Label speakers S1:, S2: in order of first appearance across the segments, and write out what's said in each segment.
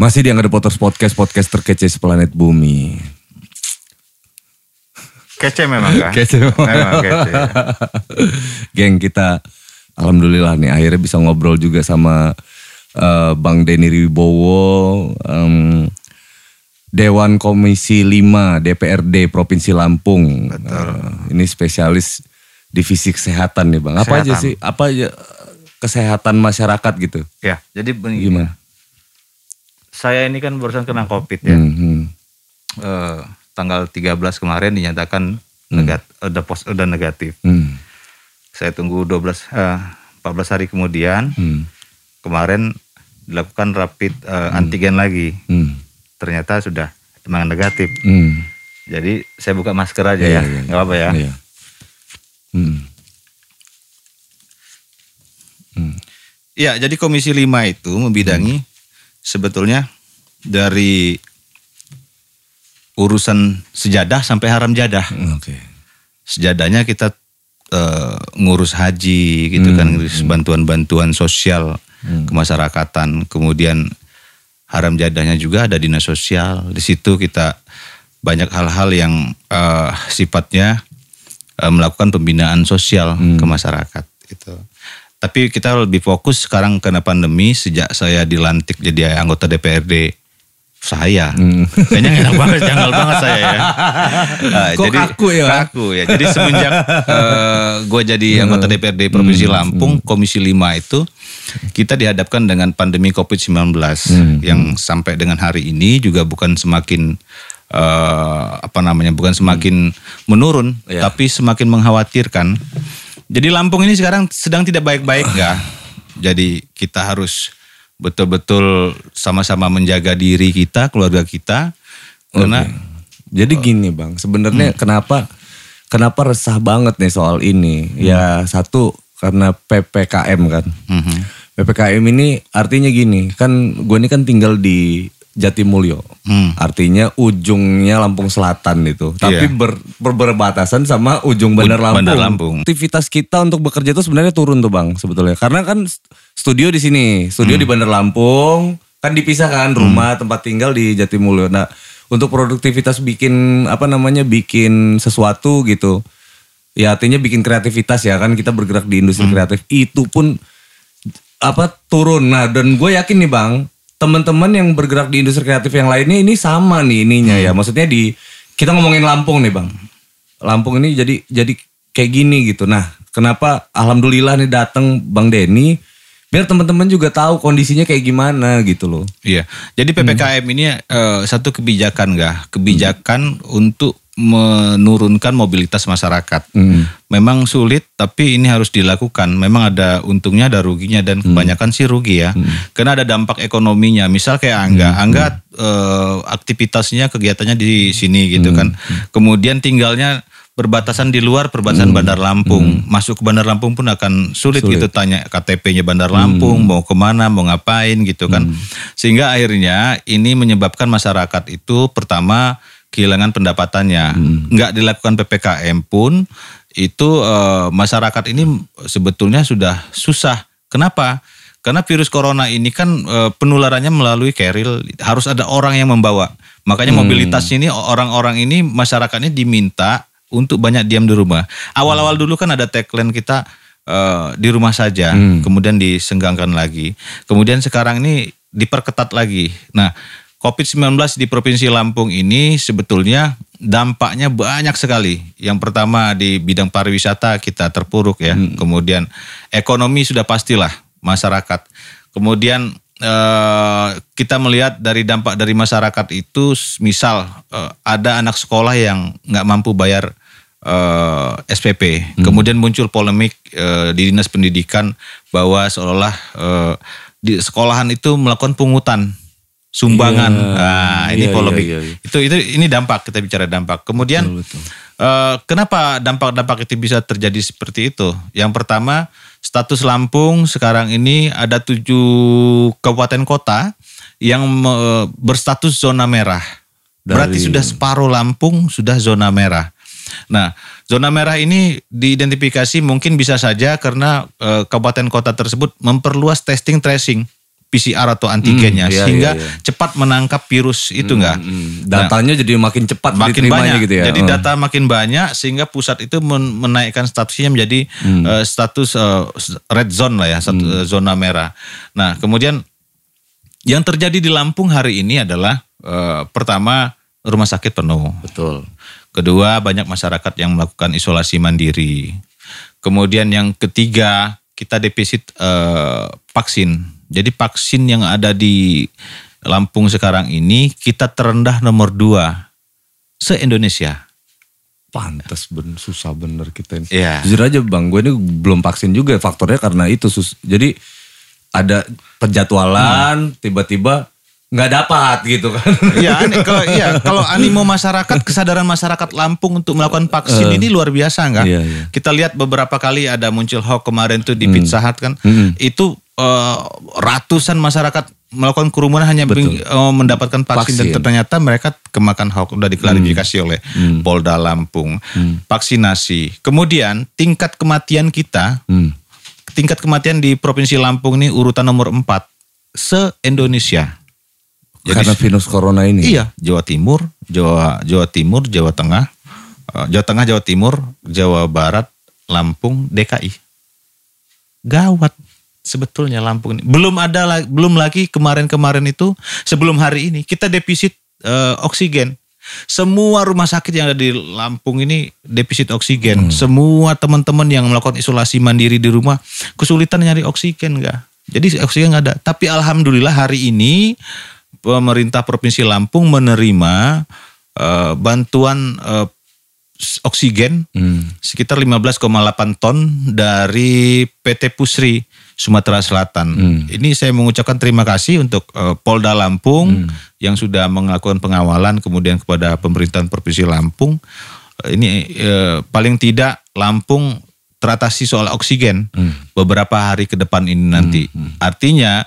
S1: Masih di Angga Potters Podcast, podcast terkece seplanet bumi.
S2: Kece memang kan?
S1: Kece
S2: Memang kece.
S1: Geng kita, Alhamdulillah nih akhirnya bisa ngobrol juga sama eh, Bang Denny Wibowo, em, Dewan Komisi 5 DPRD Provinsi Lampung. Eh, ini spesialis divisi kesehatan nih Bang. Apa aja
S2: Kesehatan.
S1: sih? Apa aja eh, kesehatan masyarakat gitu?
S2: Ya, jadi begini.
S1: Gimana?
S2: Saya ini kan barusan kena COVID ya.
S1: Hmm, hmm.
S2: Eh, tanggal 13 kemarin dinyatakan negat, udah pos, udah negatif.
S1: Hmm,
S2: Saya tunggu 12 eh, 14 hari kemudian
S1: hmm,
S2: kemarin dilakukan rapid eh, antigen lagi.
S1: hmm,
S2: Ternyata sudah emang negatif.
S1: hmm.
S2: Jadi saya buka masker aja
S1: Iya,
S2: ya.
S1: iya,
S2: nggak apa-apa ya.
S1: Iya. Hmm.
S2: Ya, jadi Komisi 5 itu membidangi sebetulnya dari urusan sejadah sampai haram jadah.
S1: Oke.
S2: Sejadahnya kita eh, ngurus haji gitu kan, ngurus bantuan-bantuan sosial kemasyarakatan. Kemudian haram jadahnya juga ada dinas sosial. Di situ kita banyak hal-hal yang eh, sifatnya eh, melakukan pembinaan sosial ke masyarakat itu. Tapi kita lebih fokus sekarang karena pandemi sejak saya dilantik jadi anggota DPRD saya. Kayaknya enak banget, janggal banget saya ya. Nah,
S1: Kok kaku ya?
S2: Kaku ya. Jadi semenjak gue jadi anggota DPRD Provinsi Lampung, Komisi 5 itu kita dihadapkan dengan pandemi COVID-19 yang sampai dengan hari ini juga bukan semakin eh, apa namanya, bukan semakin menurun,
S1: Iya.
S2: tapi semakin mengkhawatirkan. Jadi Lampung ini sekarang sedang tidak baik-baik nggak? Jadi kita harus betul-betul sama-sama menjaga diri kita, keluarga kita, karena
S1: Jadi gini bang, sebenarnya kenapa kenapa resah banget nih soal ini? Ya satu karena ppkm kan.
S2: Mhm.
S1: ppkm ini artinya gini, kan gue ini kan tinggal di Jatimulyo,
S2: Hmm.
S1: artinya ujungnya Lampung Selatan itu, tapi
S2: Iya.
S1: ber, ber- berbatasan sama ujung Bandar Lampung.
S2: Bandar Lampung.
S1: Aktivitas kita untuk bekerja itu sebenarnya turun tuh bang sebetulnya, karena kan studio di sini, studio
S2: Hmm.
S1: di Bandar Lampung, kan dipisah kan rumah tempat tinggal di Jatimulyo. Nah untuk produktivitas bikin apa namanya bikin sesuatu gitu, ya artinya bikin kreativitas ya kan kita bergerak di industri
S2: Hmm.
S1: kreatif itu pun apa turun. Nah dan gue yakin nih bang, teman-teman yang bergerak di industri kreatif yang lainnya ini sama nih ininya ya. Maksudnya di kita ngomongin Lampung nih bang, Lampung ini jadi jadi kayak gini gitu. Nah kenapa Alhamdulillah nih datang Bang Denny, biar teman-teman juga tahu kondisinya kayak gimana gitu loh.
S2: Iya. Jadi PPKM ini eh, satu kebijakan nggak? Kebijakan untuk menurunkan mobilitas masyarakat.
S1: Hmm.
S2: Memang sulit, tapi ini harus dilakukan. Memang ada untungnya, ada ruginya, dan kebanyakan sih rugi ya. Karena ada dampak ekonominya. Misal kayak Angga, Angga eh, aktivitasnya, kegiatannya di sini gitu kan. Kemudian tinggalnya berbatasan di luar perbatasan Bandar Lampung. Masuk ke Bandar Lampung pun akan sulit, gitu tanya KTP-nya Bandar Lampung, mau ke mana, mau ngapain gitu kan. Sehingga akhirnya ini menyebabkan masyarakat itu pertama kehilangan pendapatannya. Nggak dilakukan PPKM pun itu eh, masyarakat ini sebetulnya sudah susah. Kenapa? Karena virus corona ini kan eh, penularannya melalui keril, harus ada orang yang membawa. Makanya mobilitasnya ini orang-orang ini masyarakatnya diminta untuk banyak diam di rumah. Awal-awal dulu kan ada tagline kita eh, di rumah saja, kemudian disenggangkan lagi. Kemudian sekarang ini diperketat lagi. Nah, COVID-19 di Provinsi Lampung ini sebetulnya dampaknya banyak sekali. Yang pertama di bidang pariwisata kita terpuruk ya. Kemudian ekonomi sudah pastilah masyarakat. Kemudian eh, kita melihat dari dampak dari masyarakat itu, misal eh, ada anak sekolah yang nggak mampu bayar eh, SPP. Kemudian muncul polemik eh, di dinas pendidikan bahwa seolah eh, di sekolahan itu melakukan pungutan sumbangan.
S1: Iya.
S2: Nah, ini
S1: Iya,
S2: polemik.
S1: iya, iya.
S2: Itu itu ini dampak kita bicara dampak. Kemudian eh, kenapa dampak-dampak itu bisa terjadi seperti itu? Yang pertama, status Lampung sekarang ini ada tujuh kabupaten kota yang eh, berstatus zona merah. Berarti
S1: Dari-
S2: sudah separuh Lampung sudah zona merah. Nah, zona merah ini diidentifikasi mungkin bisa saja karena eh, kabupaten kota tersebut memperluas testing tracing. PCR atau antigennya
S1: Hmm, iya,
S2: sehingga
S1: iya, iya.
S2: cepat menangkap virus itu enggak.
S1: Hmm, datanya jadi makin cepat
S2: makin banyak
S1: gitu ya.
S2: jadi
S1: Oh.
S2: data makin banyak sehingga pusat itu men- menaikkan statusnya menjadi
S1: Hmm.
S2: eh, status eh, red zone lah ya satu eh, zona merah nah kemudian yang terjadi di Lampung hari ini adalah eh, pertama rumah sakit penuh
S1: betul.
S2: kedua banyak masyarakat yang melakukan isolasi mandiri kemudian yang ketiga kita defisit eh, vaksin jadi vaksin yang ada di Lampung sekarang ini kita terendah nomor dua se-Indonesia.
S1: Pantas ben susah bener kita ini.
S2: Iya.
S1: Jujur aja bang, gue ini belum vaksin juga faktornya karena itu sus. Jadi ada penjadwalan, tiba-tiba nggak dapat gitu kan.
S2: Iya, kalau iya kalau animo masyarakat, kesadaran masyarakat Lampung untuk melakukan vaksin ini luar biasa enggak?
S1: Iya, iya.
S2: Kita lihat beberapa kali ada muncul hoax kemarin tuh di Pizza Hut kan.
S1: Hmm.
S2: Itu eh, ratusan masyarakat melakukan kerumunan hanya bing- eh, mendapatkan vaksin,
S1: Vaksin.
S2: dan ternyata mereka kemakan hoax udah diklarifikasi oleh Polda Lampung. Vaksinasi. Kemudian tingkat kematian kita,
S1: Hmm.
S2: tingkat kematian di Provinsi Lampung ini urutan nomor 4 se-Indonesia. Jadi
S1: karena virus corona ini.
S2: Iya, Jawa Timur, Jawa Jawa Timur, Jawa Tengah, eh, Jawa Tengah, Jawa Timur, Jawa Barat, Lampung, DKI. Gawat sebetulnya Lampung ini. Belum ada belum lagi kemarin-kemarin itu sebelum hari ini kita defisit eh, oksigen. Semua rumah sakit yang ada di Lampung ini defisit oksigen. Semua teman-teman yang melakukan isolasi mandiri di rumah kesulitan nyari oksigen enggak. Jadi oksigen nggak ada. Tapi alhamdulillah hari ini pemerintah Provinsi Lampung menerima eh, bantuan s- oksigen
S1: Hmm.
S2: sekitar 15,8 ton dari PT Pusri Sumatera Selatan.
S1: Hmm.
S2: Ini saya mengucapkan terima kasih untuk eh, Polda Lampung yang sudah melakukan pengawalan kemudian kepada pemerintahan Provinsi Lampung. Eh, Ini eh, paling tidak Lampung teratasi soal oksigen beberapa hari ke depan ini nanti. Artinya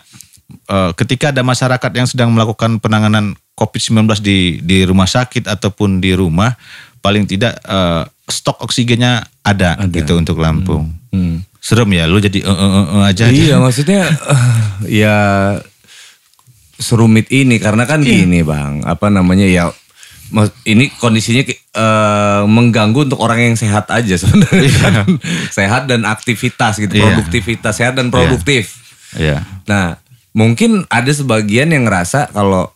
S2: eh, ketika ada masyarakat yang sedang melakukan penanganan COVID-19 di di rumah sakit ataupun di rumah, paling tidak eh, stok oksigennya ada, gitu untuk Lampung.
S1: Hmm.
S2: Serem ya, lu jadi eh, eh, eh aja.
S1: Iya maksudnya eh, ya serumit ini karena kan gini bang apa namanya ya ini kondisinya eh, mengganggu untuk orang yang sehat aja sebenarnya kan. sehat dan aktivitas gitu
S2: Iya.
S1: produktivitas sehat dan produktif
S2: Iya.
S1: nah mungkin ada sebagian yang ngerasa kalau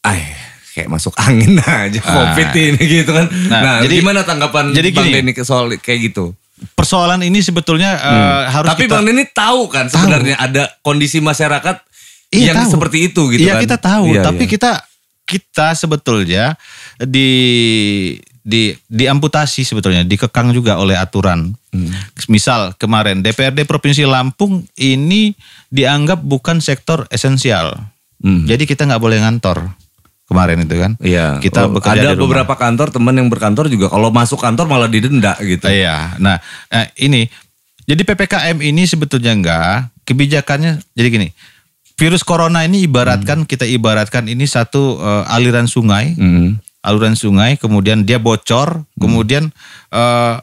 S1: ah kayak masuk angin aja covid ini gitu kan
S2: Nah,
S1: nah,
S2: jadi-
S1: gimana tanggapan
S2: jadi
S1: bang. Denny soal kayak gitu
S2: Persoalan ini sebetulnya eh, harus
S1: Hmm. Tapi
S2: kita
S1: Bang Denny tahu kan sebenarnya ada kondisi masyarakat
S2: Iya,
S1: yang
S2: tahu.
S1: seperti itu gitu
S2: Iya
S1: kan.
S2: kita tahu,
S1: Iya,
S2: tapi
S1: iya.
S2: kita kita sebetulnya di di diamputasi sebetulnya dikekang juga oleh aturan.
S1: Hmm.
S2: Misal kemarin DPRD Provinsi Lampung ini dianggap bukan sektor esensial.
S1: Hmm.
S2: Jadi kita nggak boleh ngantor kemarin itu kan.
S1: Iya.
S2: Kita
S1: Oh,
S2: bekerja
S1: ada
S2: di rumah.
S1: beberapa kantor teman yang berkantor juga kalau masuk kantor malah didenda gitu.
S2: Iya. Nah, eh, ini jadi PPKM ini sebetulnya enggak kebijakannya jadi gini. Virus corona ini ibaratkan kita ibaratkan ini satu eh, aliran sungai,
S1: Hmm.
S2: aliran sungai kemudian dia bocor, kemudian eh,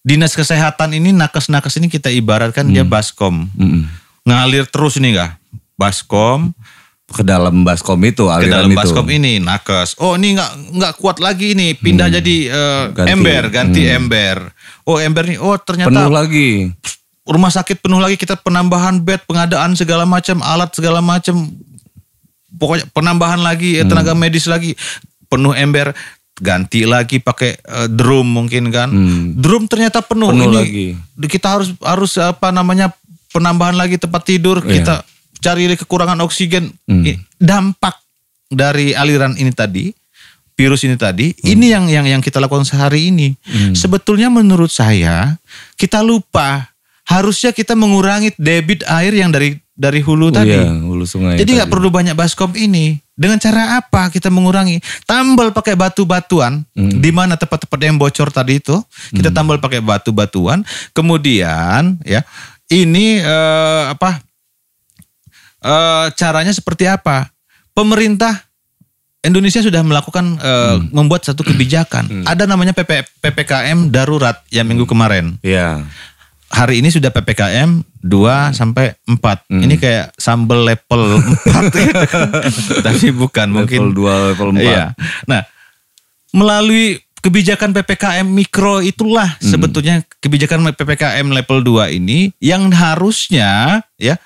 S2: dinas kesehatan ini nakes-nakes ini kita ibaratkan dia baskom.
S1: Hmm.
S2: Ngalir terus nih enggak? Baskom
S1: Ke dalam baskom itu
S2: ke
S1: aliran
S2: dalam
S1: itu.
S2: baskom ini nakes. Oh ini nggak nggak kuat lagi ini pindah jadi eh,
S1: Ganti.
S2: ember ganti ember. Oh ember nih oh ternyata
S1: Penuh lagi.
S2: rumah sakit penuh lagi kita penambahan bed pengadaan segala macam alat segala macam pokoknya penambahan lagi eh, tenaga medis lagi penuh ember ganti lagi pakai eh, drum mungkin kan drum ternyata penuh,
S1: Penuh
S2: ini
S1: lagi.
S2: kita harus harus apa namanya penambahan lagi tempat tidur
S1: Iya.
S2: kita cari kekurangan oksigen I- dampak dari aliran ini tadi virus ini tadi ini yang yang yang kita lakukan sehari ini sebetulnya menurut saya kita lupa harusnya kita mengurangi debit air yang dari dari hulu tadi
S1: Iya, hulu sungai.
S2: jadi nggak perlu banyak baskom ini. Dengan cara apa kita mengurangi? Tambal pakai batu-batuan
S1: Hmm.
S2: di mana tempat-tempat yang bocor tadi itu kita tambal pakai batu-batuan. Kemudian ya ini eh, apa? Eh, caranya seperti apa? Pemerintah Indonesia sudah melakukan eh, membuat satu kebijakan. Ada namanya PP, PPKM darurat yang minggu kemarin.
S1: Iya.
S2: hari ini sudah PPKM 2 sampai 4.
S1: Hmm.
S2: Ini kayak sambal level 4 gitu kan. Tapi bukan mungkin
S1: level 2, level 4.
S2: Iya. Nah, melalui kebijakan PPKM mikro itulah
S1: Hmm.
S2: sebetulnya kebijakan PPKM level 2 ini yang harusnya ya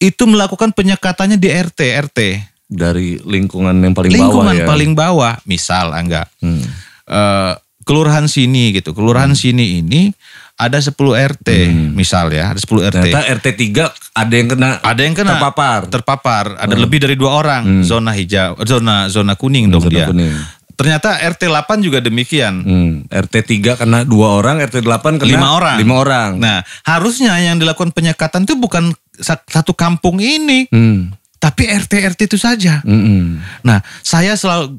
S2: itu melakukan penyekatannya di RT RT
S1: Dari lingkungan yang paling
S2: lingkungan
S1: bawah ya.
S2: paling bawah misal angga
S1: Hmm.
S2: eh, kelurahan sini gitu kelurahan sini ini ada 10 RT misal ya ada 10 RT
S1: Hmm. Ternyata RT 3 ada yang kena
S2: ada yang kena
S1: terpapar.
S2: terpapar ada lebih dari dua orang zona hijau zona zona kuning dong
S1: Hmm. Zona
S2: dia
S1: kuning.
S2: ternyata RT 8 juga demikian
S1: Hmm. RT 3 kena dua orang, RT 8 kena
S2: lima orang
S1: Lima orang.
S2: nah harusnya yang dilakukan penyekatan itu bukan satu kampung ini
S1: Hmm.
S2: tapi RT RT itu saja
S1: Mm-mm.
S2: Nah, saya selalu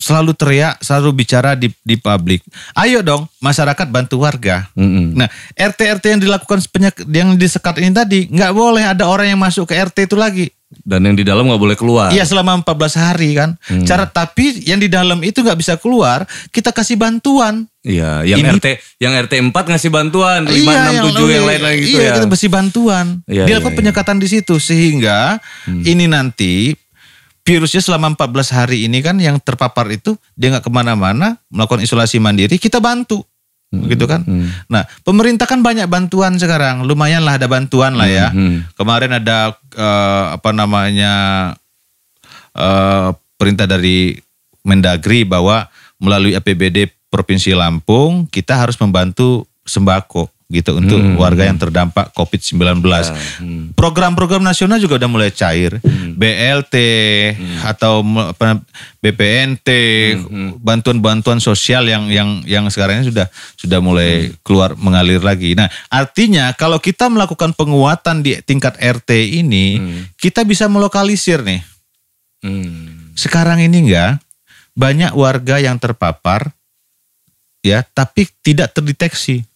S2: selalu teriak, selalu bicara di di publik. Ayo dong, masyarakat bantu warga.
S1: Mm-mm.
S2: Nah, RT RT yang dilakukan penyek, yang disekat ini tadi, nggak boleh ada orang yang masuk ke RT itu lagi.
S1: Dan yang di dalam nggak boleh keluar.
S2: Iya selama 14 hari kan. Cara tapi yang di dalam itu nggak bisa keluar, kita kasih bantuan.
S1: Iya, yang
S2: Ini-
S1: RT yang RT 4 ngasih bantuan, 5 6 7 yang lain lagi gitu
S2: iya,
S1: ya.
S2: kita mesti bantuan.
S1: Iya,
S2: Dilakukan
S1: iya, iya.
S2: penyekatan di situ sehingga ini nanti virusnya selama 14 hari ini kan yang terpapar itu dia nggak ke mana-mana melakukan isolasi mandiri kita bantu gitu kan. Nah pemerintah kan banyak bantuan sekarang lumayan lah ada bantuan lah ya.
S1: Hmm.
S2: Kemarin ada eh, apa namanya eh, perintah dari Mendagri bahwa melalui APBD Provinsi Lampung kita harus membantu sembako gitu untuk warga yang terdampak COVID-19.
S1: hmm.
S2: Program-program nasional juga udah mulai cair. BLT atau me- apa, BPNT, bantuan-bantuan sosial yang yang yang sekarang ini sudah sudah mulai keluar mengalir lagi. Nah, artinya kalau kita melakukan penguatan di tingkat RT ini, kita bisa melokalisir nih.
S1: Hmm.
S2: Sekarang ini enggak banyak warga yang terpapar ya, tapi tidak terdeteksi.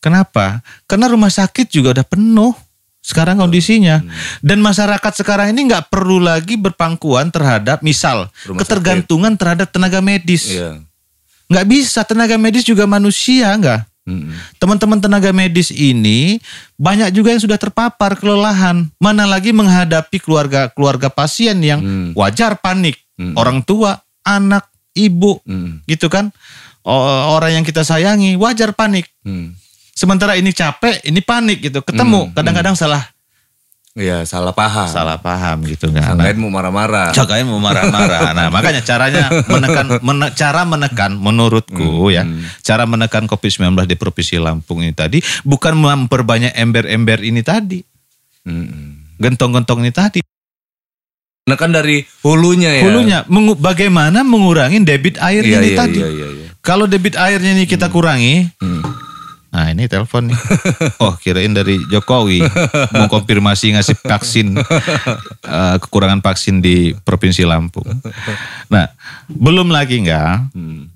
S2: Kenapa? Karena rumah sakit juga udah penuh sekarang kondisinya. Dan masyarakat sekarang ini nggak perlu lagi berpangkuan terhadap misal
S1: Rumah
S2: ketergantungan terhadap tenaga medis.
S1: Iya.
S2: Nggak bisa, tenaga medis juga manusia nggak?
S1: Mm-mm.
S2: Teman-teman tenaga medis ini banyak juga yang sudah terpapar kelelahan. Mana lagi menghadapi keluarga-keluarga pasien yang
S1: Hmm.
S2: wajar panik.
S1: Hmm.
S2: Orang tua, anak, ibu,
S1: Hmm.
S2: gitu kan. Orang yang kita sayangi wajar panik.
S1: Hmm.
S2: Sementara ini capek, ini panik gitu. Ketemu, kadang-kadang salah
S1: Iya, salah paham.
S2: salah paham gitu kan.
S1: Sangkain mau marah-marah.
S2: Cakain mau marah-marah. Nah, makanya caranya menekan mene- cara menekan menurutku ya. Cara menekan Covid-19 di Provinsi Lampung ini tadi bukan memperbanyak ember-ember ini tadi.
S1: Mm-mm.
S2: Gentong-gentong ini tadi.
S1: Nah kan dari hulunya ya.
S2: Hulunya mengu- bagaimana mengurangi debit air
S1: Iya,
S2: ini
S1: iya,
S2: tadi.
S1: iya, iya, iya.
S2: Kalau debit airnya ini kita kurangi,
S1: Hmm.
S2: Nah ini telepon nih. Oh kirain dari Jokowi mau konfirmasi ngasih vaksin eh, kekurangan vaksin di provinsi Lampung. Nah belum lagi enggak.
S1: Hmm.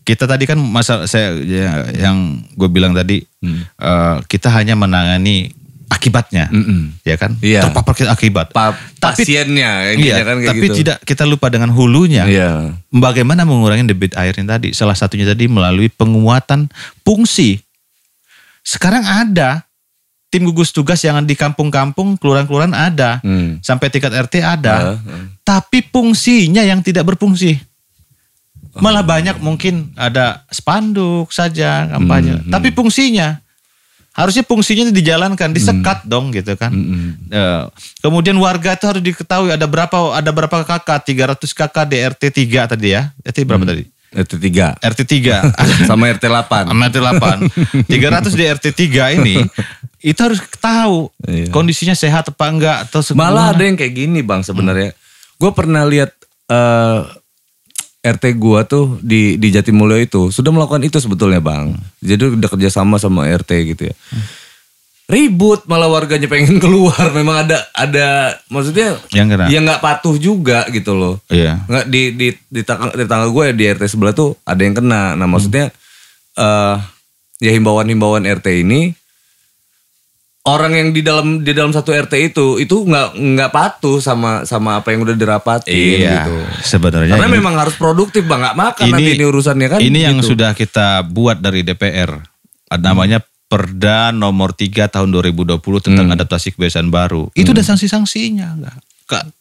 S2: Kita tadi kan masa saya ya, yang gue bilang tadi
S1: Hmm.
S2: eh, kita hanya menangani akibatnya,
S1: Mm-mm.
S2: ya kan?
S1: Iya.
S2: Terpapar kita akibat.
S1: Pa-
S2: Tapi-
S1: pasiennya intinya
S2: Iya,
S1: kan kayak
S2: tapi
S1: gitu.
S2: tidak kita lupa dengan hulunya.
S1: Iya.
S2: Bagaimana mengurangi debit airnya tadi? Salah satunya tadi melalui penguatan fungsi. Sekarang ada tim gugus tugas yang di kampung-kampung, kelurahan-kelurahan ada.
S1: Hmm.
S2: Sampai tingkat RT ada.
S1: Ah, ah.
S2: Tapi fungsinya yang tidak berfungsi. Malah banyak mungkin ada spanduk saja kampanye.
S1: Hmm,
S2: Tapi fungsinya harusnya fungsinya dijalankan, disekat dong gitu kan.
S1: Hmm.
S2: Eh, kemudian warga itu harus diketahui ada berapa ada berapa kakak 300 kakak di RT 3 tadi ya. RT berapa tadi?
S1: RT 3
S2: RT 3
S1: sama RT 8.
S2: sama RT 8 300 di RT 3 ini itu harus tahu
S1: Iya.
S2: kondisinya sehat apa enggak atau
S1: Malah
S2: segimana.
S1: ada yang kayak gini bang sebenarnya. Gue pernah lihat eh, RT gua tuh di di Jatimulyo itu sudah melakukan itu sebetulnya bang. Jadi udah kerjasama sama RT gitu ya. Ribut malah warganya pengen keluar. Memang ada ada maksudnya
S2: Yang kena.
S1: yang nggak patuh juga gitu loh.
S2: Iya.
S1: Nggak di di di tangga, di tangga gue di RT sebelah tuh ada yang kena. Nah maksudnya eh ya himbauan-himbauan RT ini orang yang di dalam di dalam satu RT itu itu nggak nggak patuh sama sama apa yang udah dirapatin
S2: Iya,
S1: gitu.
S2: sebenarnya
S1: Karena
S2: ini-
S1: memang harus produktif bang, nggak makan nanti ini urusannya kan.
S2: Ini yang
S1: gitu.
S2: sudah kita buat dari DPR. Ada namanya Perda nomor 3 tahun 2020 tentang adaptasi kebiasaan baru. Itu udah sanksi-sanksinya enggak?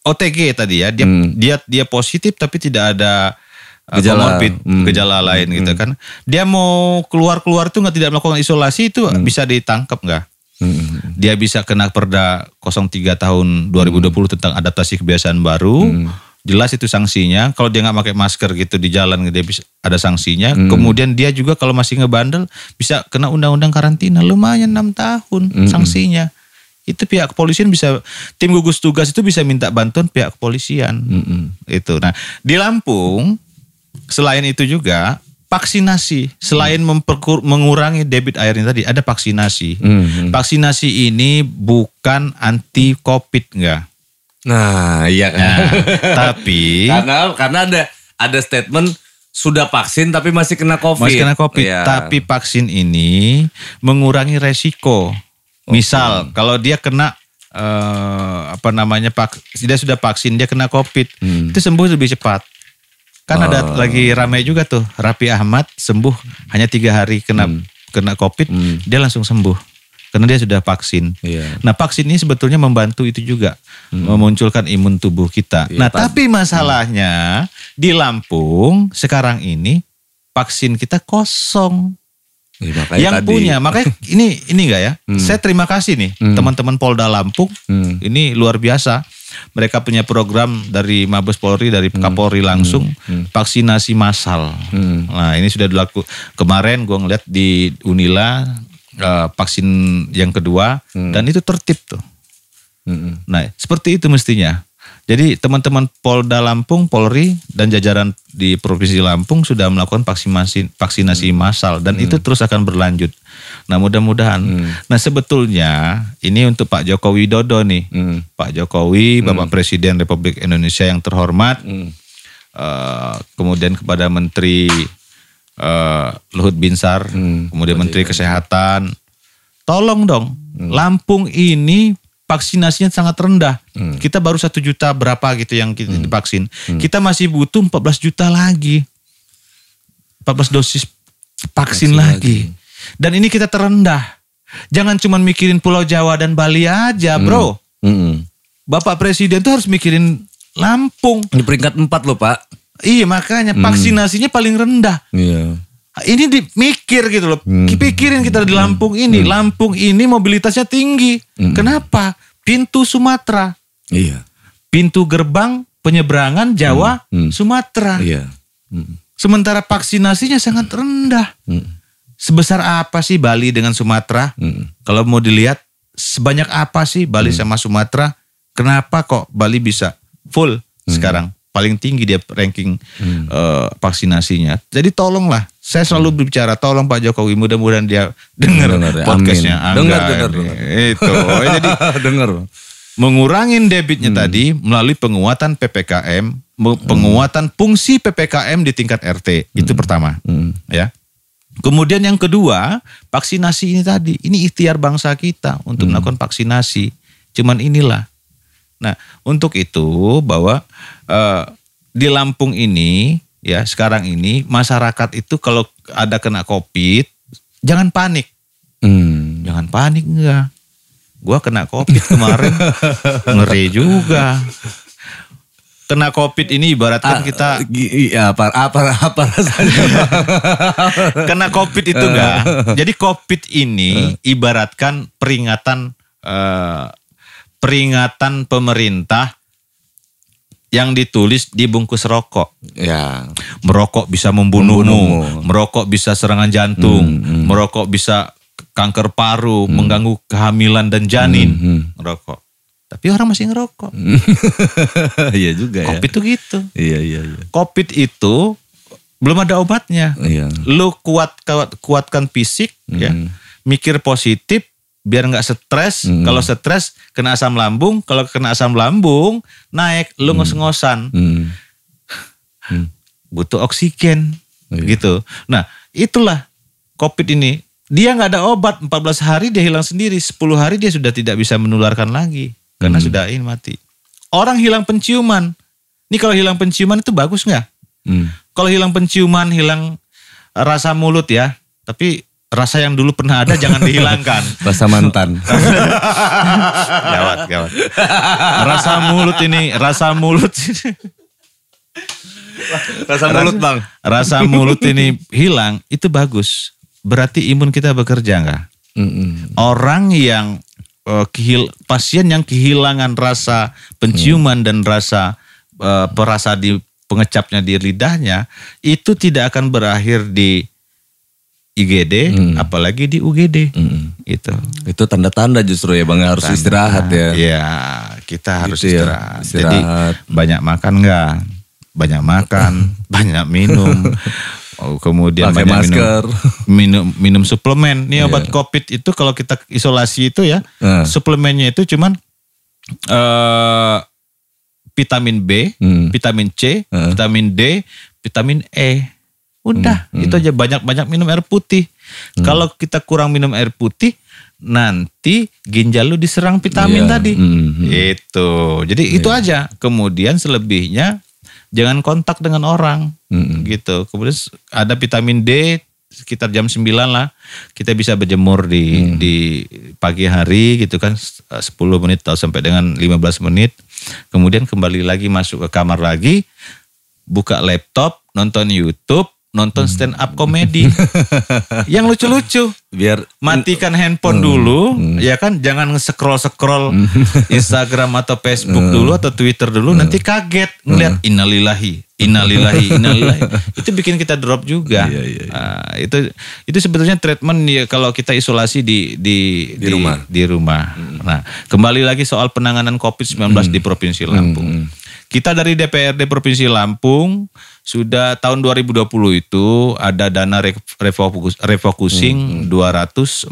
S2: OTG tadi ya, dia dia dia positif tapi tidak ada uh,
S1: Gejala.
S2: comorbid,
S1: Hmm.
S2: gejala lain gitu kan. Dia mau keluar-keluar tuh nggak tidak melakukan isolasi itu bisa ditangkap nggak?
S1: Hmm.
S2: Dia bisa kena Perda 03 tahun 2020 tentang adaptasi kebiasaan baru. Jelas itu sanksinya. Kalau dia nggak pakai masker gitu di jalan dia bisa ada sanksinya. Kemudian dia juga kalau masih ngebandel bisa kena undang-undang karantina lumayan enam tahun sanksinya. Itu pihak kepolisian bisa tim gugus tugas itu bisa minta bantuan pihak kepolisian. Itu. Nah, di Lampung selain itu juga vaksinasi selain memperkur- mengurangi debit airnya tadi ada vaksinasi.
S1: Hmm.
S2: Vaksinasi ini bukan anti covid enggak.
S1: Nah, iya kan.
S2: Nah, tapi
S1: karena karena ada ada statement sudah vaksin tapi masih kena covid.
S2: masih kena covid,
S1: Iya.
S2: tapi vaksin ini mengurangi resiko. Misal kalau dia kena eh, apa namanya pak, dia sudah vaksin dia kena covid,
S1: Hmm.
S2: itu sembuh lebih cepat. Kan
S1: Oh.
S2: ada lagi ramai juga tuh Rapi Ahmad sembuh hanya tiga hari kena
S1: Hmm.
S2: kena covid, dia langsung sembuh karena dia sudah vaksin.
S1: Iya.
S2: Nah vaksin ini sebetulnya membantu itu juga memunculkan imun tubuh kita.
S1: Iya,
S2: nah tapi masalahnya di Lampung sekarang ini vaksin kita kosong.
S1: Makanya
S2: Yang
S1: tadi.
S2: punya makanya ini ini enggak ya? Saya terima kasih nih teman-teman Polda Lampung.
S1: Hmm.
S2: Ini luar biasa. Mereka punya program dari Mabes Polri dari Kapolri langsung vaksinasi massal.
S1: Hmm.
S2: Nah ini sudah dilaku kemarin gue ngeliat di Unila eh, vaksin yang kedua dan itu tertib tuh.
S1: Mm-mm.
S2: Nah seperti itu mestinya. Jadi teman-teman Polda Lampung, Polri dan jajaran di Provinsi Lampung sudah melakukan vaksinasi vaksinasi massal dan itu terus akan berlanjut. Nah mudah-mudahan. Nah sebetulnya ini untuk Pak Joko Widodo nih.
S1: Hmm.
S2: Pak Jokowi, Bapak Presiden Republik Indonesia yang terhormat,
S1: Hmm.
S2: eh, kemudian kepada Menteri eh, Luhut Binsar,
S1: Hmm.
S2: kemudian Menteri Kesehatan, tolong dong, Lampung ini vaksinasinya sangat rendah.
S1: Hmm.
S2: Kita baru satu juta berapa gitu yang kita divaksin. Kita masih butuh 14 juta lagi, 14 dosis vaksin lagi. Dan ini kita terendah. Jangan cuma mikirin Pulau Jawa dan Bali aja, bro.
S1: Mm-mm.
S2: Bapak Presiden tuh harus mikirin Lampung.
S1: Ini peringkat empat loh pak.
S2: Iya makanya vaksinasinya paling rendah.
S1: Iya.
S2: Ini dimikir gitu loh. Pikirin kita di Lampung ini. Lampung ini mobilitasnya tinggi. Kenapa? Pintu Sumatera.
S1: Iya.
S2: Pintu gerbang penyeberangan Jawa,
S1: Hmm.
S2: Sumatera.
S1: Iya. Mm.
S2: Sementara vaksinasinya sangat rendah.
S1: Mm.
S2: Sebesar apa sih Bali dengan Sumatera?
S1: Mm.
S2: Kalau mau dilihat sebanyak apa sih Bali sama Sumatera? Kenapa kok Bali bisa full sekarang? Paling tinggi dia ranking eh, vaksinasinya. Jadi tolonglah, saya selalu berbicara, tolong Pak Jokowi, mudah-mudahan dia dengar
S1: ya,
S2: podcastnya.
S1: Dengar, dengar.
S2: Itu. Jadi
S1: Dengar.
S2: mengurangin debitnya tadi melalui penguatan PPKM, me- penguatan fungsi PPKM di tingkat RT. Itu pertama,
S1: Mm.
S2: ya. Kemudian yang kedua, vaksinasi ini tadi, ini ikhtiar bangsa kita untuk melakukan vaksinasi. Cuman inilah. Nah, untuk itu bahwa eh, di Lampung ini ya sekarang ini masyarakat itu kalau ada kena Covid, jangan panik.
S1: Mm.
S2: Jangan panik enggak. Gua kena covid kemarin. Ngeri juga. Kena covid ini ibaratkan kita
S1: Iya apa apa apa rasanya?
S2: kena covid itu enggak. Jadi covid ini ibaratkan peringatan eh, peringatan pemerintah yang ditulis di bungkus rokok.
S1: ya.
S2: Merokok bisa membunuhmu,
S1: Membunuhmu.
S2: merokok bisa serangan jantung, merokok bisa kanker paru, mengganggu kehamilan dan janin.
S1: Hmm.
S2: Merokok. Tapi orang masih ngerokok.
S1: Iya juga ya.
S2: Covid itu gitu.
S1: Iya iya iya.
S2: Covid itu belum ada obatnya.
S1: Iya.
S2: Lu kuat, kuat kuatkan fisik ya. Mikir positif biar nggak stres. Kalau stres kena asam lambung, kalau kena asam lambung naik lu ngos-ngosan.
S1: Mm.
S2: butuh oksigen
S1: Iya.
S2: gitu. Nah, itulah Covid ini. Dia nggak ada obat 14 hari dia hilang sendiri, 10 hari dia sudah tidak bisa menularkan lagi karena sudah ini mati. Orang hilang penciuman. Ini kalau hilang penciuman itu bagus nggak?
S1: Mm.
S2: Kalau hilang penciuman, hilang rasa mulut ya. Tapi rasa yang dulu pernah ada jangan dihilangkan.
S1: Rasa mantan.
S2: gawat, gawat. Rasa mulut ini, rasa mulut ini.
S1: Rasa mulut bang.
S2: Rasa mulut ini hilang, itu bagus. Berarti imun kita bekerja nggak?
S1: Mm-mm.
S2: Orang yang eh, kehil, pasien yang kehilangan rasa penciuman dan rasa eh, perasa di pengecapnya di lidahnya itu tidak akan berakhir di IGD, apalagi di UGD.
S1: Mm-mm.
S2: Gitu.
S1: Itu tanda-tanda justru ya bang harus istirahat ya.
S2: Iya, kita harus
S1: Gitu ya,
S2: istirahat.
S1: istirahat.
S2: Jadi banyak makan enggak? Banyak makan, banyak minum. Oh, kemudian
S1: Pakai
S2: banyak
S1: masker.
S2: minum minum minum suplemen. Ini obat Covid itu kalau kita isolasi itu ya,
S1: Nah.
S2: suplemennya itu cuman eh vitamin B,
S1: Hmm.
S2: vitamin C,
S1: Heeh.
S2: vitamin D, vitamin E. Udah,
S1: Hmm,
S2: itu aja banyak-banyak minum air putih. Kalau kita kurang minum air putih, nanti ginjal lu diserang vitamin
S1: Iya.
S2: tadi.
S1: Hmm, hmm.
S2: Itu. Jadi itu aja. Kemudian selebihnya jangan kontak dengan orang.
S1: Mm-mm.
S2: Gitu. Kemudian ada vitamin D sekitar jam 9 lah kita bisa berjemur di
S1: Hmm.
S2: di pagi hari gitu kan s- eh, 10 menit atau sampai dengan 15 menit. Kemudian kembali lagi masuk ke kamar lagi buka laptop, nonton YouTube, nonton
S1: Hmm.
S2: stand up komedi. yang lucu-lucu
S1: Biar
S2: matikan
S1: Hmm.
S2: handphone dulu ya kan jangan scroll scroll Instagram atau Facebook
S1: Hmm.
S2: dulu atau Twitter dulu nanti kaget ngeliat innalillahi innalillahi innalillahi. Itu bikin kita drop juga.
S1: Iya, iya, iya.
S2: Ah, itu itu sebetulnya treatment ya kalau kita isolasi di di
S1: Di rumah.
S2: di rumah. Nah kembali lagi soal penanganan COVID-19 di Provinsi Lampung. Kita dari DPRD Provinsi Lampung sudah tahun 2020 itu ada dana re- refokus, refocusing 246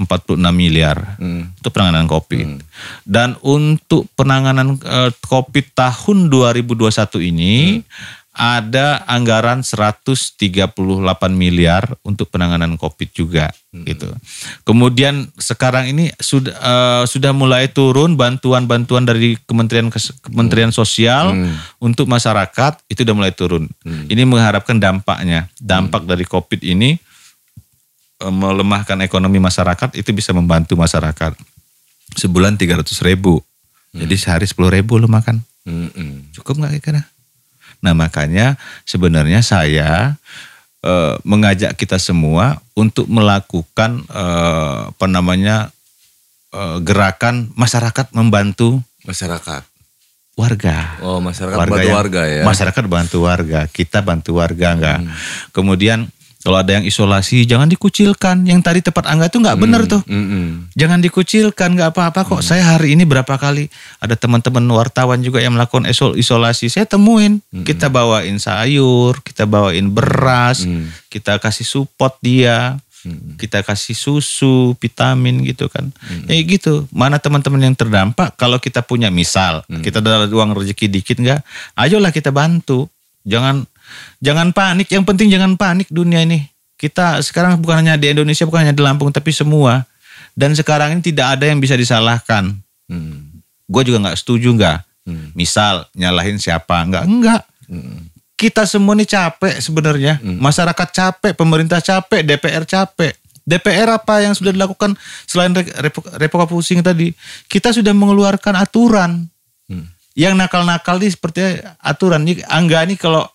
S2: miliar untuk penanganan COVID. Dan untuk penanganan eh, COVID tahun 2021 ini ada anggaran 138 miliar untuk penanganan COVID juga gitu. Kemudian sekarang ini sudah eh, sudah mulai turun bantuan-bantuan dari Kementerian Kementerian Sosial untuk masyarakat itu udah mulai turun. Ini mengharapkan dampaknya, dampak dari COVID ini eh, melemahkan ekonomi masyarakat itu bisa membantu masyarakat. Sebulan 300 ribu. Jadi sehari 10 ribu lo makan.
S1: Mm-mm.
S2: Cukup nggak kira-kira? Nah makanya sebenarnya saya eh, mengajak kita semua untuk melakukan eh, apa namanya eh, gerakan masyarakat membantu
S1: masyarakat.
S2: warga.
S1: Oh masyarakat bantu
S2: yang-
S1: warga ya.
S2: Masyarakat bantu warga, kita bantu warga enggak. Kemudian kalau ada yang isolasi jangan dikucilkan. Yang tadi tempat angga itu nggak benar tuh.
S1: Mm-mm.
S2: Jangan dikucilkan, nggak apa-apa kok. Saya hari ini berapa kali ada teman-teman wartawan juga yang melakukan isol- isolasi. Saya temuin, kita bawain sayur, kita bawain beras, kita kasih support dia, kita kasih susu, vitamin gitu kan. Ya gitu. Mana teman-teman yang terdampak? Kalau kita punya misal, kita ada uang rezeki dikit nggak? Ayolah kita bantu. Jangan jangan panik. Yang penting jangan panik dunia ini. Kita sekarang bukan hanya di Indonesia, bukan hanya di Lampung, tapi semua. Dan sekarang ini tidak ada yang bisa disalahkan.
S1: Mm.
S2: Gue juga nggak setuju nggak. Misal nyalahin siapa? Nggak, enggak. Kita semua ini capek sebenarnya. Masyarakat capek, pemerintah capek, DPR capek. DPR apa yang sudah dilakukan selain re- revo- refocusing tadi? Kita sudah mengeluarkan aturan. Yang nakal-nakal ini seperti aturan. Ini Angga ini kalau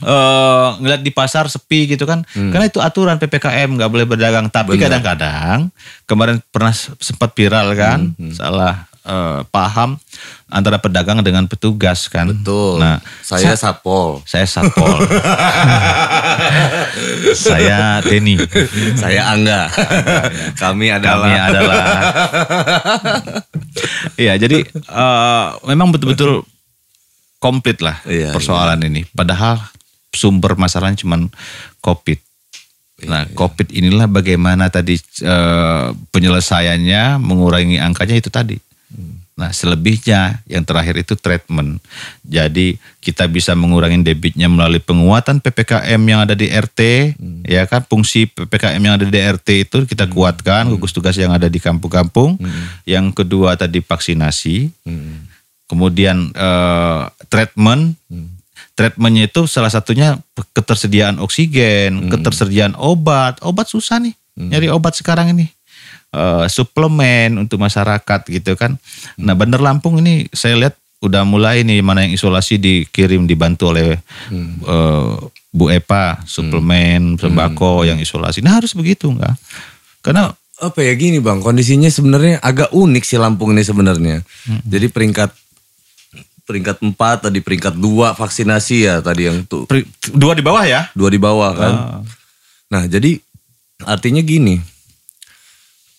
S2: eh ngeliat di pasar sepi gitu kan. Karena itu aturan ppkm nggak boleh berdagang. Tapi kadang-kadang kemarin pernah sempat viral kan salah eh, paham antara pedagang dengan petugas kan.
S1: Betul.
S2: nah
S1: saya
S2: sa-
S1: satpol.
S2: saya satpol. Saya Denny.
S1: Saya Angga. Kami adalah.
S2: kami adalah Iya jadi eh, memang betul-betul komplit lah
S1: Iya,
S2: persoalan ini. Padahal sumber masalahnya cuma covid. Nah covid inilah bagaimana tadi eh, penyelesaiannya mengurangi angkanya itu tadi. Nah selebihnya yang terakhir itu treatment. Jadi kita bisa mengurangi debitnya melalui penguatan PPKM yang ada di RT, ya kan? Fungsi PPKM yang ada di RT itu kita kuatkan gugus tugas yang ada di kampung-kampung. Yang kedua tadi vaksinasi,
S1: Mm.
S2: kemudian eh, treatment. Treatmentnya itu salah satunya ketersediaan oksigen, ketersediaan obat. Obat susah nih. nyari obat sekarang ini. Eh, suplemen untuk masyarakat gitu kan. Nah Bandar Lampung ini saya lihat udah mulai nih mana yang isolasi dikirim dibantu oleh eh, Bu Epa suplemen sembako yang isolasi. Nah harus begitu enggak? Karena
S1: apa ya gini bang kondisinya sebenarnya agak unik sih Lampung ini sebenarnya jadi peringkat peringkat 4 tadi peringkat 2 vaksinasi ya tadi yang tuh
S2: dua di bawah ya.
S1: dua di bawah kan nah jadi artinya gini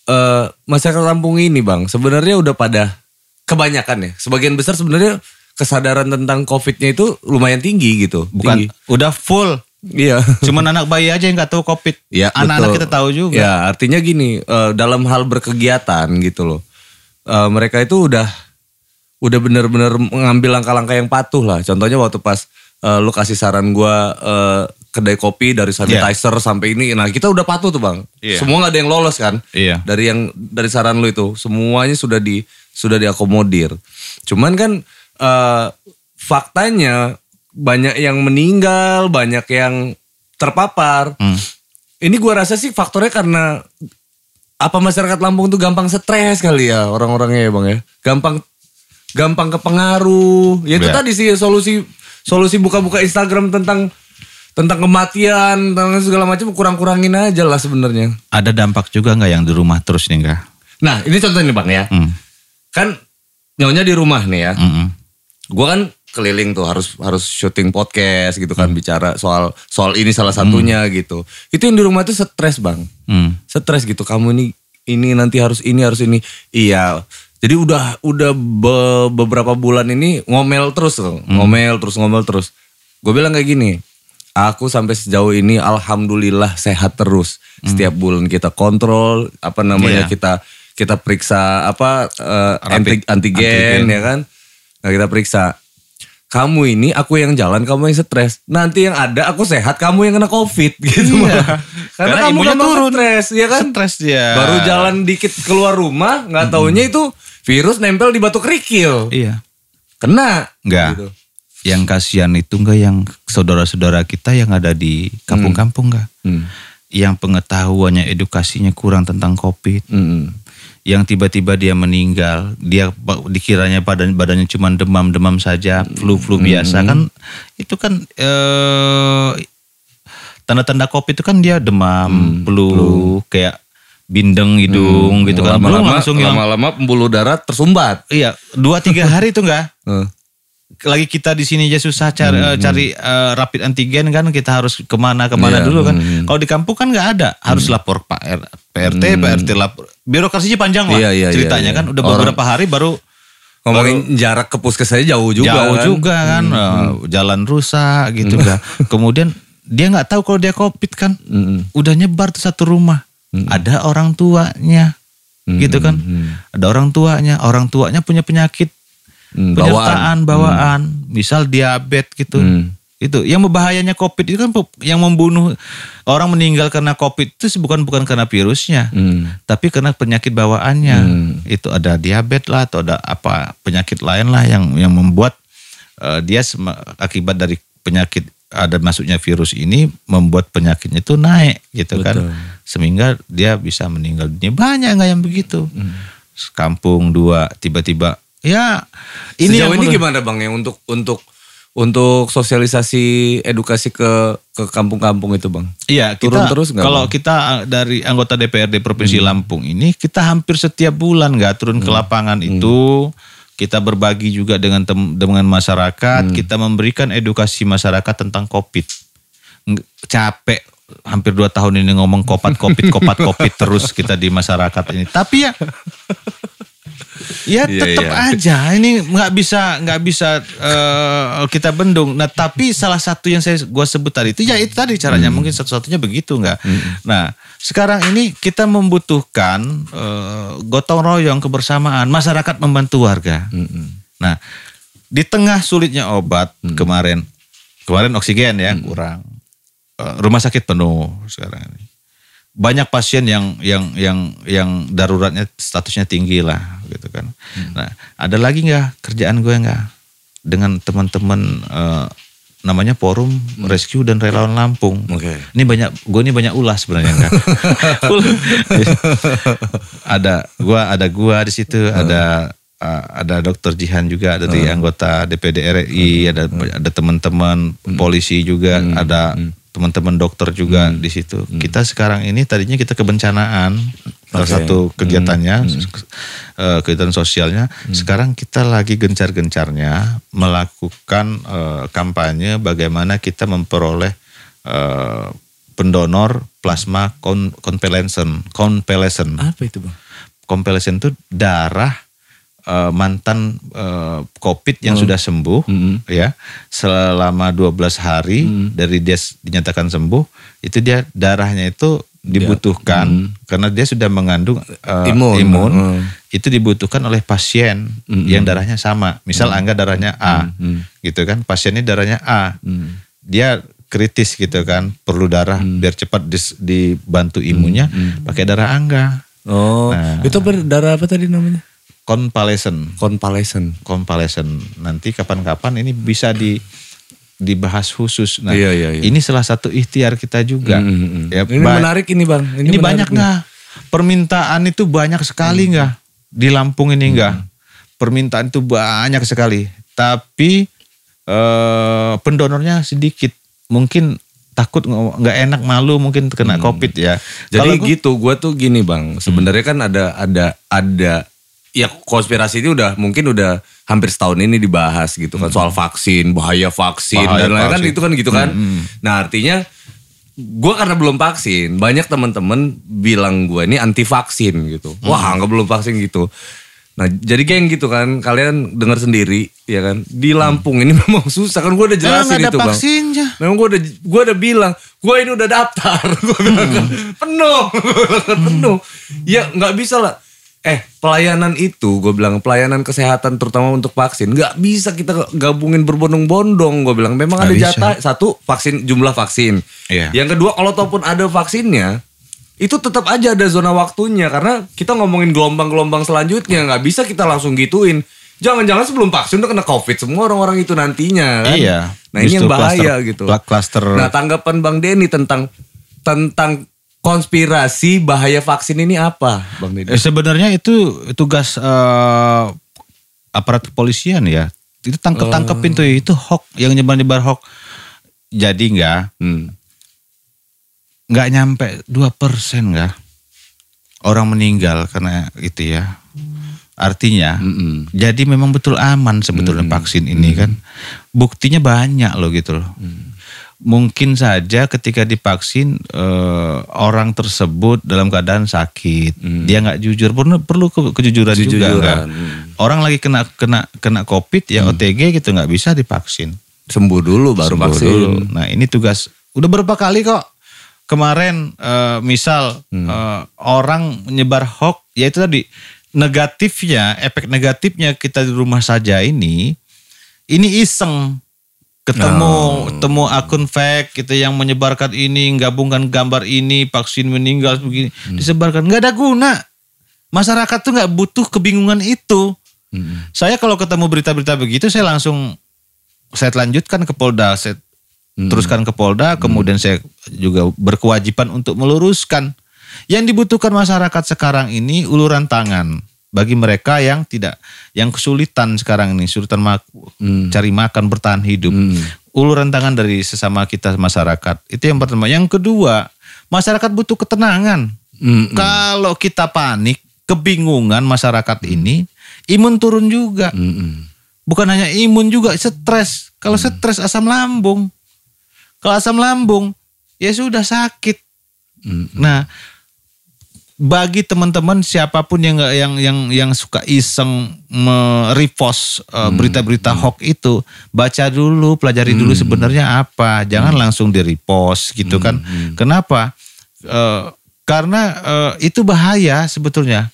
S1: eh masyarakat Lampung ini bang sebenarnya udah pada kebanyakan ya sebagian besar sebenarnya kesadaran tentang covidnya itu lumayan tinggi gitu
S2: Bukan
S1: Tinggi.
S2: udah full.
S1: iya
S2: Cuman anak bayi aja yang nggak tahu covid.
S1: Ya,
S2: Anak-anak kita tahu juga.
S1: Ya, artinya gini, eh, dalam hal berkegiatan gitu loh. eh, mereka itu udah udah bener-bener mengambil langkah-langkah yang patuh lah. Contohnya waktu pas eh, lu kasih saran gua eh, kedai kopi dari sanitizer sampai ini. Nah, kita udah patuh tuh, Bang.
S2: Iya.
S1: Semua nggak ada yang lolos kan?
S2: Iya.
S1: Dari yang dari saran lu itu, semuanya sudah di sudah diakomodir. Cuman kan eh, faktanya banyak yang meninggal, banyak yang terpapar.
S2: Hmm.
S1: Ini gua rasa sih faktornya karena apa masyarakat Lampung tuh gampang stres kali ya orang-orangnya ya bang ya. Gampang gampang kepengaruh. Ya itu
S2: Ya.
S1: tadi sih solusi solusi buka-buka Instagram tentang tentang kematian, tentang segala macam kurang-kurangin aja lah sebenarnya.
S2: Ada dampak juga nggak yang di rumah terus nih enggak?
S1: Nah ini contohnya bang ya.
S2: Hmm.
S1: Kan nyonya di rumah nih ya.
S2: Mm-mm.
S1: Gue kan keliling tuh harus harus syuting podcast gitu
S2: Hmm.
S1: kan bicara soal soal ini salah satunya gitu. Itu yang di rumah tuh stres bang.
S2: Hmm.
S1: stres gitu kamu ini ini nanti harus ini harus ini iya jadi udah udah be- beberapa bulan ini ngomel terus tuh. Ngomel terus ngomel terus. Gue bilang kayak gini aku sampai sejauh ini alhamdulillah sehat terus. Setiap bulan kita kontrol apa namanya
S2: Iya.
S1: kita kita periksa apa
S2: Rapid.
S1: anti- antigen,
S2: antigen.
S1: ya kan? Nah kita periksa. Kamu ini aku yang jalan kamu yang stres. Nanti yang ada aku sehat kamu yang kena covid. Gitu.
S2: Iya.
S1: karena,
S2: Karena
S1: kamu gampang
S2: turun.
S1: stres ya kan?
S2: Stres dia.
S1: baru jalan dikit keluar rumah nggak taunya itu virus nempel di batu kerikil
S2: Iya.
S1: kena
S2: Enggak.
S1: gitu.
S2: Yang kasihan itu enggak yang saudara-saudara kita yang ada di kampung-kampung enggak?
S1: Hmm.
S2: Yang pengetahuannya edukasinya kurang tentang covid.
S1: Mm-mm.
S2: Yang tiba-tiba dia meninggal, dia dikiranya badan badannya cuma demam-demam saja, flu-flu biasa kan itu kan eh tanda-tanda covid itu kan dia demam, flu, kayak bindeng hidung gitu kan.
S1: Lama-lama
S2: langsung yang
S1: lama-lama pembuluh darah tersumbat.
S2: Iya, dua tiga hari itu enggak
S1: Eh.
S2: lagi kita di sini aja susah cari eh, cari eh, rapid antigen kan kita harus ke mana ke mana
S1: Iya,
S2: dulu kan. kalau di kampung kan nggak ada. Harus lapor pak R, PRT PRT lapor. Birokrasinya panjang lah
S1: Iya, iya,
S2: ceritanya
S1: iya, iya.
S2: kan. Udah
S1: Orang-
S2: beberapa hari baru
S1: ngomongin jarak ke puskesmasnya jauh juga
S2: jauh
S1: kan.
S2: juga kan. Eh, jalan rusak gitu kan kemudian dia nggak tahu kalau dia covid kan.
S1: Mm-mm.
S2: udah nyebar tuh satu rumah ada orang tuanya. Gitu kan? Ada orang tuanya. Orang tuanya punya penyakit.
S1: Hmm,
S2: penyertaan bawaan, misal diabetes gitu.
S1: Hmm.
S2: Itu. Yang berbahayanya COVID itu kan yang membunuh orang meninggal karena COVID itu bukan bukan karena virusnya,
S1: Hmm.
S2: tapi karena penyakit bawaannya.
S1: Hmm.
S2: Itu ada diabetes lah atau ada apa penyakit lain lah yang yang membuat eh, dia akibat dari penyakit ada masuknya virus ini membuat penyakitnya itu naik gitu kan.
S1: Betul.
S2: Sehingga dia bisa meninggal dunia. Banyak nggak yang begitu. Kampung dua tiba-tiba ya ini
S1: Sejauh ini gimana bang ya untuk untuk untuk sosialisasi edukasi ke ke kampung-kampung itu bang?
S2: Iya,
S1: Turun
S2: kita,
S1: terus nggak,
S2: Kalau
S1: Bang?
S2: kita uh, dari anggota DPRD Provinsi Lampung ini, kita hampir setiap bulan nggak turun ke lapangan itu. Kita berbagi juga dengan tem- dengan masyarakat. Kita memberikan edukasi masyarakat tentang COVID. Capek hampir dua tahun ini ngomong kopat covid kopat covid terus kita di masyarakat ini. Tapi ya Ya
S1: Iya,
S2: tetap
S1: iya.
S2: aja ini nggak bisa nggak bisa eh, kita bendung. Nah tapi salah satu yang saya gua sebut tadi itu ya itu tadi caranya
S1: Hmm.
S2: mungkin satu-satunya begitu nggak. Nah sekarang ini kita membutuhkan eh, gotong royong kebersamaan masyarakat membantu warga. Nah di tengah sulitnya obat
S1: Hmm.
S2: kemarin kemarin oksigen ya kurang Eh, rumah sakit penuh sekarang ini banyak pasien yang yang yang yang daruratnya statusnya tinggi lah gitu kan. Nah ada lagi nggak kerjaan gue nggak? Dengan teman-teman eh, namanya Forum Rescue dan Relawan Lampung.
S1: Oke.
S2: Ini banyak, gue ini banyak ulas sebenarnya kan. ada gua, ada gua di situ, ada uh, ada Dokter Jihan juga dari anggota DPD RI, ada ada teman-teman polisi juga, ada teman-teman dokter juga di situ. Kita sekarang ini tadinya kita kebencanaan salah
S1: Oke.
S2: satu kegiatannya eh, kegiatan sosialnya. Sekarang kita lagi gencar-gencarnya melakukan eh, kampanye bagaimana kita memperoleh eh, pendonor plasma kon convalescent. Convalescent.
S1: Apa itu bang?
S2: Convalescent itu darah eh, mantan eh, COVID yang sudah sembuh ya selama 12 hari dari dia dinyatakan sembuh itu dia darahnya itu dibutuhkan. Karena dia sudah mengandung eh,
S1: Imun.
S2: imun,
S1: Hmm.
S2: itu dibutuhkan oleh pasien yang darahnya sama. Misal angga darahnya A gitu kan? Pasiennya darahnya A. Dia kritis gitu kan? Perlu darah biar cepat dis- dibantu imunnya pakai darah angga.
S1: Oh,
S2: Nah.
S1: itu berdarah apa tadi namanya?
S2: convalescent.
S1: Convalescent.
S2: convalescent. Nanti kapan-kapan ini bisa di dibahas khusus. Nah
S1: Iya, iya, iya.
S2: ini salah satu ikhtiar kita juga.
S1: Mm, mm, mm.
S2: ya
S1: ini menarik ini bang.
S2: ini,
S1: menarik
S2: banyak nggak permintaan itu banyak sekali nggak? Di Lampung ini nggak? Permintaan itu banyak sekali. Tapi eh, pendonornya sedikit. Mungkin takut nggak enak malu mungkin kena covid ya.
S1: Jadi
S2: gua-
S1: gitu, gue tuh gini bang. Sebenarnya kan ada ada ada ya konspirasi itu udah mungkin udah hampir setahun ini dibahas gitu kan soal vaksin, bahaya vaksin
S2: Bahaya
S1: dan lain-lain kan itu kan gitu kan. Nah artinya gue karena belum vaksin, banyak teman-teman bilang gue ini anti vaksin gitu. Wah nggak belum vaksin gitu. Nah jadi geng gitu kan, kalian dengar sendiri ya kan. Di Lampung ini memang susah kan gue udah
S2: Eh,
S1: jelasin
S2: ada
S1: itu bang.
S2: vaksinnya
S1: Memang gue udah gue udah bilang, gue ini udah daftar, gue bilang kan, penuh, penuh. Ya nggak bisa lah. Eh pelayanan itu, gue bilang pelayanan kesehatan terutama untuk vaksin, nggak bisa kita gabungin berbondong-bondong. Gue bilang memang
S2: Nggak
S1: ada
S2: bisa.
S1: jatah satu vaksin jumlah vaksin.
S2: Iya.
S1: Yang kedua kalau ataupun ada vaksinnya, itu tetap aja ada zona waktunya karena kita ngomongin gelombang-gelombang selanjutnya nggak bisa kita langsung gituin. Jangan-jangan sebelum vaksin udah kena covid semua orang-orang itu nantinya kan.
S2: Iya.
S1: Nah ini yang bahaya
S2: cluster-
S1: gitu.
S2: cluster
S1: Nah tanggapan Bang Denny tentang tentang konspirasi bahaya vaksin ini apa, Bang Denny?
S2: Eh, sebenarnya itu tugas eh, aparat kepolisian ya. Itu tangkep tangkepin tuh itu hoax yang nyebar nyebar hoax. Jadi nggak
S1: Hmm.
S2: nggak nyampe 2% nggak orang meninggal karena itu ya. Artinya
S1: Mm-mm.
S2: jadi memang betul aman sebetulnya vaksin ini kan. Buktinya banyak loh gitu loh. Mungkin saja ketika divaksin eh, orang tersebut dalam keadaan sakit, dia nggak jujur, perlu perlu ke- kejujuran, juga.
S1: Kejujuran,
S2: nggak?
S1: hmm.
S2: Orang lagi kena kena kena covid ya OTG gitu nggak bisa divaksin.
S1: Sembuh dulu baru
S2: Sembuh
S1: vaksin.
S2: dulu. Nah ini tugas udah berapa kali kok kemarin eh, misal eh, orang menyebar hoax ya itu tadi negatifnya efek negatifnya kita di rumah saja ini ini iseng ketemu temu akun fake gitu yang menyebarkan ini gabungkan gambar ini vaksin meninggal begini. Disebarkan. Nggak ada guna. Masyarakat tuh nggak butuh kebingungan itu.
S1: Hmm.
S2: saya kalau ketemu berita-berita begitu saya langsung saya lanjutkan ke Polda, saya teruskan ke Polda, kemudian saya juga berkewajiban untuk meluruskan. Yang dibutuhkan masyarakat sekarang ini uluran tangan bagi mereka yang tidak yang kesulitan sekarang ini, kesulitan mak- cari makan bertahan hidup. Uluran tangan dari sesama kita masyarakat. Itu yang pertama. Yang kedua, masyarakat butuh ketenangan.
S1: Mm-mm.
S2: Kalau kita panik, kebingungan masyarakat ini, imun turun juga.
S1: Mm-mm.
S2: Bukan hanya imun juga, stres. Kalau stres asam lambung. Kalau asam lambung, ya sudah sakit.
S1: Mm.
S2: Nah, bagi teman-teman siapa pun yang nggak yang yang yang suka iseng merepost uh, berita-berita hoax itu, baca dulu, pelajari dulu sebenarnya apa. Jangan langsung di-repost gitu kan. Kenapa? Eh, karena eh, itu bahaya sebetulnya.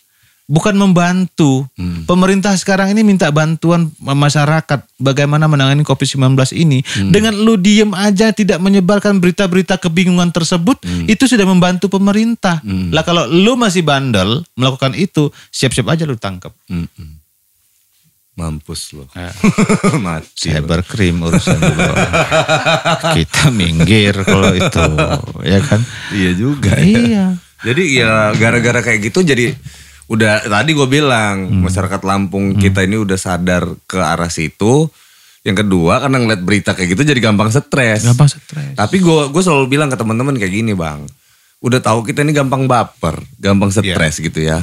S2: Bukan membantu. Pemerintah sekarang ini minta bantuan masyarakat bagaimana menangani Covid-19 ini. Dengan lu diem aja tidak menyebarkan berita-berita kebingungan tersebut, itu sudah membantu pemerintah. Lah kalau lu masih bandel melakukan itu, siap-siap aja lu tangkap.
S1: Mm-mm. Mampus lo.
S2: Ya.
S1: Mati. lo.
S2: Cybercrime urusan dulu. Kita minggir kalau itu, ya kan?
S1: Iya juga. ya.
S2: Iya.
S1: Jadi ya gara-gara kayak gitu jadi udah tadi gue bilang
S2: Hmm.
S1: masyarakat Lampung kita ini udah sadar ke arah situ. Yang kedua karena ngeliat berita kayak gitu jadi gampang stres.
S2: Gampang stres.
S1: Tapi gue gue selalu bilang ke teman-teman kayak gini bang. Udah tahu kita ini gampang baper, gampang stres gitu ya.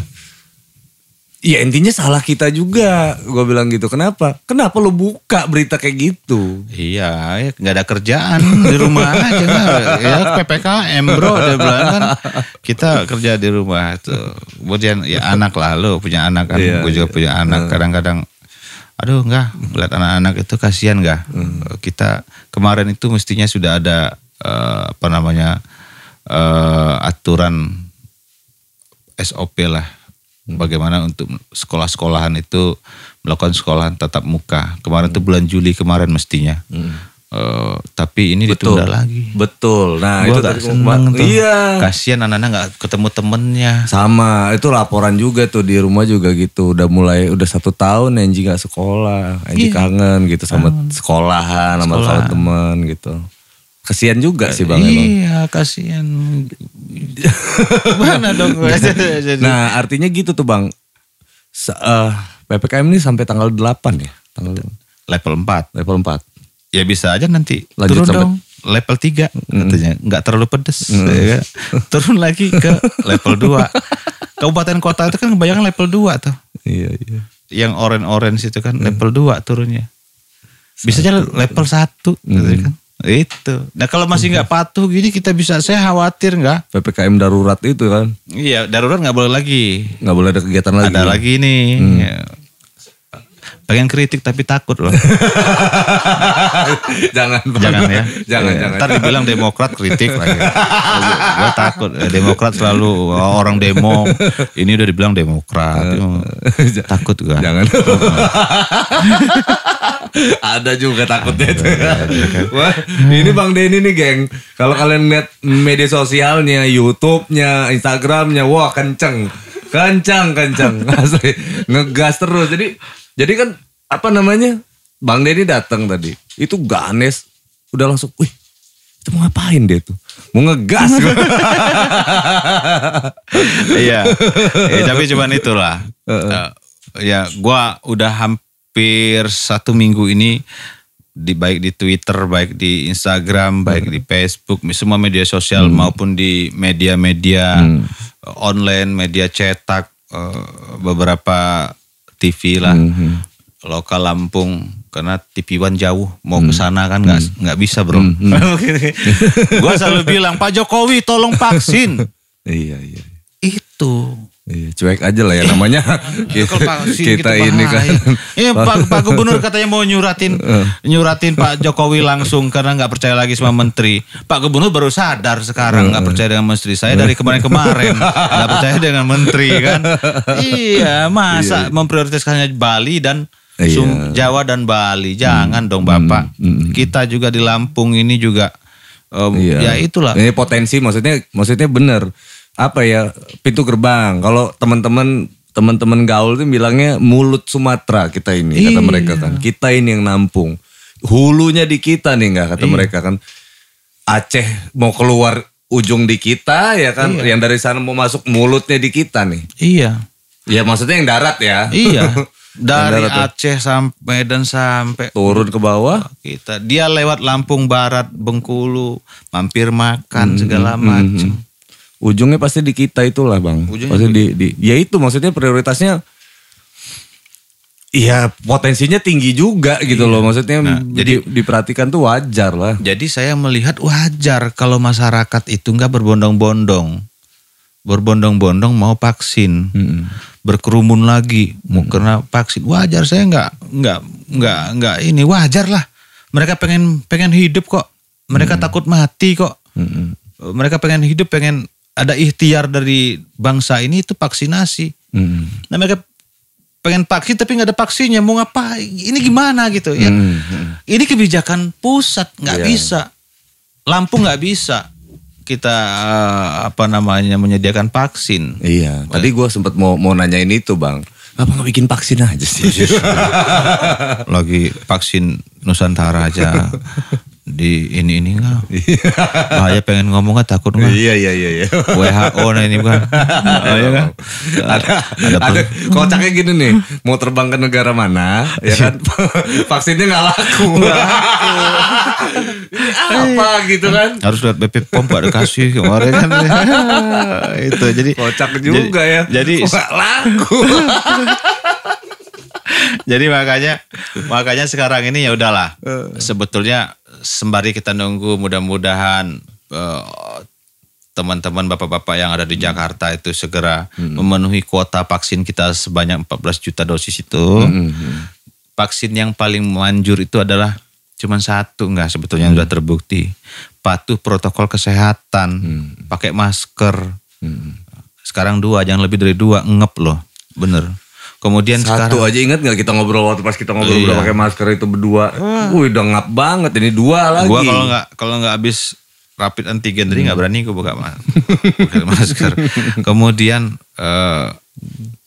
S1: Iya intinya salah kita juga. Gue bilang gitu. Kenapa? Kenapa lo buka berita kayak gitu?
S2: Iya, ya nggak ada kerjaan di rumah aja nggak. Ya ppkm bro, dia bilang kan kita kerja di rumah tuh. Kemudian ya anak lah lo punya anak kan,
S1: Iya,
S2: gue juga punya anak. Kadang-kadang, aduh nggak melihat anak-anak itu kasihan nggak. Kita kemarin itu mestinya sudah ada eh, apa namanya eh, aturan SOP lah. Bagaimana untuk sekolah-sekolahan itu melakukan sekolahan tatap muka. Kemarin itu bulan Juli kemarin mestinya. Eh, tapi ini
S1: Betul.
S2: ditunda lagi.
S1: Betul. Nah
S2: Gua
S1: itu
S2: gak
S1: tadi
S2: seneng tuh.
S1: Iya.
S2: Kasihan anak-anak nggak ketemu temennya.
S1: Sama itu laporan juga tuh di rumah juga gitu. Udah mulai udah satu tahun Angie nggak sekolah, Angie
S2: Iya.
S1: kangen gitu sama sekolahan, sama
S2: Sekolah.
S1: sama teman gitu. Kesian juga sih bang emang.
S2: Iya, kasihan. Mana dong?
S1: Nah artinya gitu tuh bang. Se- eh, ppkm ini sampai tanggal 8 ya, tanggal
S2: level 4.
S1: level 4.
S2: Ya bisa aja nanti
S1: Lanjut
S2: turun
S1: sampai-
S2: dong. Level 3 katanya. Nggak terlalu pedes. ya kan? Turun lagi ke level 2. Kabupaten kota itu kan kebanyakan level 2 tuh.
S1: Iya iya.
S2: Yang orange-orange itu kan level 2 turunnya. Bisa aja level 1 gitu kan. Itu. Nah kalau masih nggak patuh gini kita bisa saya khawatir nggak?
S1: ppkm darurat itu kan
S2: Iya darurat nggak boleh lagi.
S1: nggak boleh ada kegiatan lagi.
S2: Ada lagi nih. Ya. Pengen kritik tapi takut loh.
S1: jangan
S2: jangan ya.
S1: jangan
S2: Ya,
S1: jangan.
S2: Ntar dibilang Demokrat kritik lagi. Gue takut. Eh, Demokrat selalu oh, orang demo. Ini udah dibilang Demokrat. takut gue.
S1: Jangan. Ada juga takutnya itu. Wah, ini Bang Denny nih, geng. Kalau kalian lihat media sosialnya, YouTube-nya, Instagram-nya, wah kenceng. Kencang, kencang. Asli. Ngegas terus. Jadi jadi kan apa namanya? Bang Denny datang tadi. Itu Ganes udah langsung, "Wih, itu mau ngapain dia tuh? Mau ngegas."
S2: Iya. Eh, tapi cuman itulah. Eh, ya, gua udah hampir satu minggu ini di baik di Twitter, baik di Instagram, baik di Facebook, semua media sosial maupun di media-media online, media cetak, eh, beberapa TV lah, lokal Lampung. Karena TV One jauh, mau ke sana kan nggak nggak bisa bro. Gua selalu bilang Pak Jokowi tolong vaksin.
S1: iya, iya.
S2: Itu.
S1: Iya, cuek aja lah ya namanya. kita,
S2: vaksin
S1: kita
S2: gitu
S1: ini kan.
S2: Iya Pak, Pak Gubernur katanya mau nyuratin nyuratin Pak Jokowi langsung karena nggak percaya lagi sama menteri. Pak Gubernur baru sadar sekarang nggak percaya dengan menteri. Saya dari kemarin-kemarin nggak percaya dengan menteri kan. Iya masa memprioritaskannya Bali dan
S1: Iya.
S2: Jawa dan Bali. Jangan dong Bapak. Kita juga di Lampung ini juga em,
S1: Iya.
S2: ya itulah.
S1: Ini potensi maksudnya maksudnya bener. Apa ya pintu gerbang. Kalau teman-teman teman-teman gaul tuh bilangnya mulut Sumatera kita ini kata
S2: Iya.
S1: mereka kan. Kita ini yang nampung. Hulunya di kita nih nggak
S2: Iya.
S1: kata mereka kan. Aceh mau keluar ujung di kita ya kan.
S2: Iya.
S1: Yang dari sana mau masuk mulutnya di kita nih.
S2: Iya.
S1: Ya maksudnya yang darat ya.
S2: Iya. Dari
S1: darat.
S2: Aceh sampai dan sampai
S1: Turun ke bawah.
S2: kita dia lewat Lampung Barat Bengkulu mampir
S1: Hmm,
S2: makan segala macam
S1: Ujungnya pasti di kita itulah bang.
S2: Ujungnya
S1: pasti di, di, ya itu maksudnya prioritasnya. Iya potensinya tinggi juga gitu loh. Maksudnya
S2: Nah,
S1: jadi diperhatikan tuh wajar lah.
S2: jadi saya melihat wajar kalau masyarakat itu nggak berbondong-bondong. Berbondong-bondong mau vaksin. Berkerumun lagi mau kena vaksin. Wajar saya nggak nggak nggak nggak ini. Wajar lah. Mereka pengen pengen hidup kok. Mereka takut mati kok. Mereka pengen hidup pengen ada ikhtiar dari bangsa ini itu vaksinasi
S1: Mm.
S2: Nah mereka pengen vaksin tapi nggak ada vaksinnya mau ngapain? Ini gimana gitu ya?
S1: Hmm,
S2: Ini kebijakan pusat nggak
S1: Iya.
S2: bisa, Lampung nggak bisa kita eh, apa namanya menyediakan vaksin.
S1: Iya. Tadi gue sempat mau mau nanyain itu bang. Apa nggak bikin vaksin aja sih?
S2: lagi vaksin Nusantara aja di ini ini enggak. Bahaya pengen ngomong nggak takut nggak?
S1: iya iya iya. iya.
S2: WHO nah ini bukan. Oh, iya kan?
S1: ada
S2: Ada
S1: ada kocaknya gini nih mau terbang ke negara mana ya kan vaksinnya nggak laku Ini apa gitu kan
S2: Harus lihat BP POM gak dikasih kemarin kan. itu jadi
S1: kocak juga ya
S2: Jadi
S1: nggak laku
S2: jadi makanya makanya sekarang ini ya udahlah. Sebetulnya sembari kita nunggu mudah-mudahan eh, teman-teman bapak-bapak yang ada di Jakarta itu segera memenuhi kuota vaksin kita sebanyak 14 juta dosis itu. Vaksin yang paling manjur itu adalah cuman satu enggak sebetulnya yang sudah terbukti. Patuh protokol kesehatan, pakai masker. Sekarang dua, jangan lebih dari dua, ngep loh. Bener. Kemudian sekarang
S1: satu aja ingat nggak kita ngobrol waktu pas kita ngobrol
S2: Iya.
S1: udah pakai masker itu berdua wih udah ngap banget ini dua lagi
S2: Gua kalau nggak kalau nggak habis rapid antigen tadi nggak berani gue buka ma- pakai masker. Kemudian eh,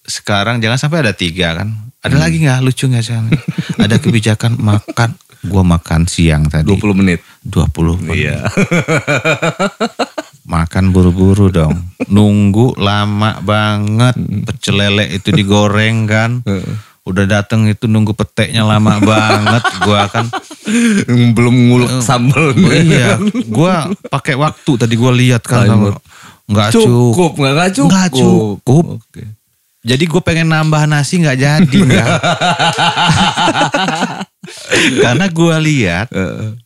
S2: sekarang jangan sampai ada tiga kan. Ada lagi nggak lucu nggak sih? Ada kebijakan makan. Gua makan siang tadi
S1: 20 menit
S2: 20 menit.
S1: iya
S2: Makan buru-buru dong. Nunggu lama banget. Pecel lele itu digoreng kan. Udah dateng itu nunggu peteknya lama banget. Gua kan
S1: belum ngulek sambel
S2: Oh iya, gua pakai waktu tadi gua lihat kan nggak cukup.
S1: cukup nggak cukup
S2: Nggak cukup.
S1: Oke.
S2: Jadi gue pengen nambah nasi nggak jadi nggak. Karena gua lihat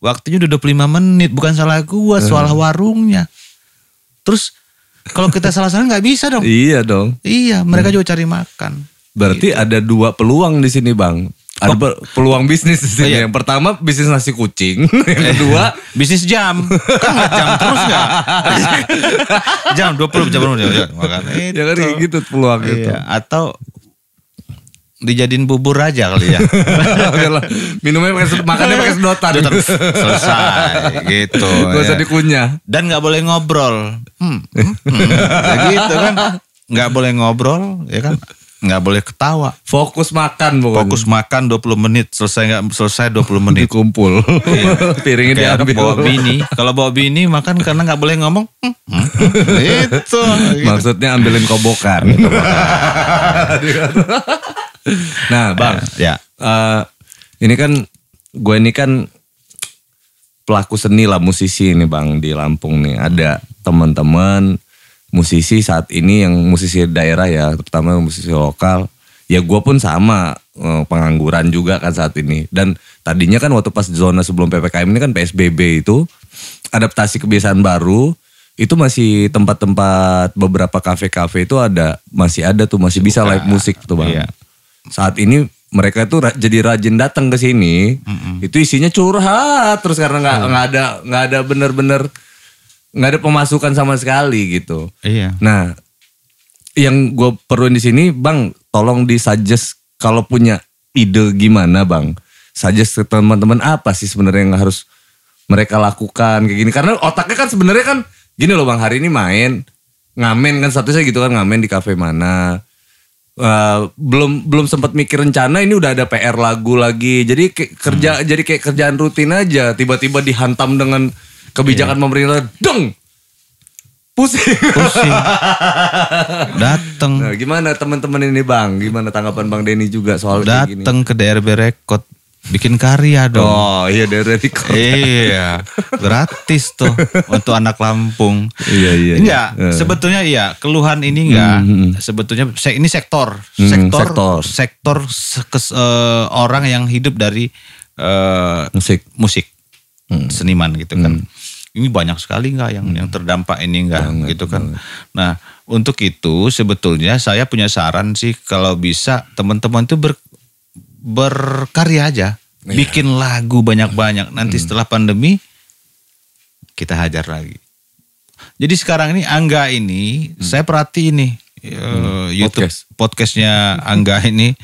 S2: waktunya udah 25 menit, bukan salah gua, soal warungnya. Terus kalau kita salah-salah nggak bisa dong.
S1: iya dong
S2: Iya, mereka juga cari makan.
S1: Berarti ada dua peluang di sini bang. Ada pe- peluang bisnis di sini.
S2: Oh, iya.
S1: Yang pertama bisnis nasi kucing. Yang kedua
S2: Bisnis jam, kan jam terus nggak? jam 20 jam 20 jam, jam. Makan
S1: ya kan kayak gitu peluang itu.
S2: Iya, atau dijadiin bubur aja kali ya.
S1: Minumnya pakai makannya pakai sedotan.
S2: Selesai gitu.
S1: Gak usah
S2: ya.
S1: dikunyah.
S2: Dan nggak boleh ngobrol. Hmm, hmm, hmm. Ya gitu kan. Nggak boleh ngobrol, ya kan. Nggak boleh ketawa.
S1: Fokus makan pokoknya.
S2: Fokus makan 20 menit, selesai nggak selesai 20 menit.
S1: Dikumpul. Piringnya
S2: Kayak
S1: diambil.
S2: bawa bini. Kalau bawa bini makan karena nggak boleh ngomong. Hmm, hmm. Itu.
S1: Maksudnya ambilin kobokan. nah bang.
S2: Ya.
S1: eh, ini kan gue ini kan pelaku seni lah musisi ini bang di Lampung nih ada teman-teman musisi saat ini yang musisi daerah ya terutama musisi lokal. Ya gue pun sama eh, pengangguran juga kan saat ini. Dan tadinya kan waktu pas zona sebelum ppkm ini kan psbb itu adaptasi kebiasaan baru itu masih tempat-tempat beberapa kafe-kafe itu ada masih ada tuh masih bisa live musik tuh bang.
S2: Iya.
S1: saat ini mereka tuh jadi rajin datang ke sini itu isinya curhat terus karena nggak nggak ada nggak ada bener-bener nggak ada pemasukan sama sekali gitu.
S2: Iya.
S1: nah yang gue perluin di sini bang tolong disuggest kalau punya ide gimana bang? Suggest ke teman-teman apa sih sebenarnya yang harus mereka lakukan kayak gini? Karena otaknya kan sebenarnya kan gini loh bang hari ini main ngamen kan statusnya gitu kan ngamen di kafe mana. Eh, belum belum sempat mikir rencana ini udah ada PR lagu lagi. Jadi kayak kerja jadi kayak kerjaan rutin aja. Tiba-tiba dihantam dengan kebijakan pemerintah deng pusing
S2: Pusing. Dateng.
S1: Nah, gimana teman-teman ini bang? Gimana tanggapan bang Denny juga soal?
S2: Dateng ke DRB Rekod. Bikin karya dong.
S1: Oh iya dari record.
S2: iya, gratis tuh untuk anak Lampung.
S1: Iya, iya,
S2: Enggak,
S1: iya. Eh.
S2: sebetulnya iya, keluhan ini enggak.
S1: Hmm,
S2: Sebetulnya se- ini sektor,
S1: Hmm,
S2: sektor,
S1: sektor.
S2: sektor se- kes- eh, orang yang hidup dari eh,
S1: Musik.
S2: musik,
S1: Hmm.
S2: seniman gitu kan. Ini banyak sekali enggak yang yang terdampak ini enggak gitu kan. Nah, untuk itu sebetulnya saya punya saran sih kalau bisa teman-teman itu ber, berkarya aja.
S1: Iya.
S2: Bikin lagu banyak-banyak. Nanti
S1: Hmm.
S2: setelah pandemi kita hajar lagi. Jadi sekarang ini Angga ini saya perhatiin nih eh, YouTube
S1: Hmm. Podcast.
S2: podcastnya Angga ini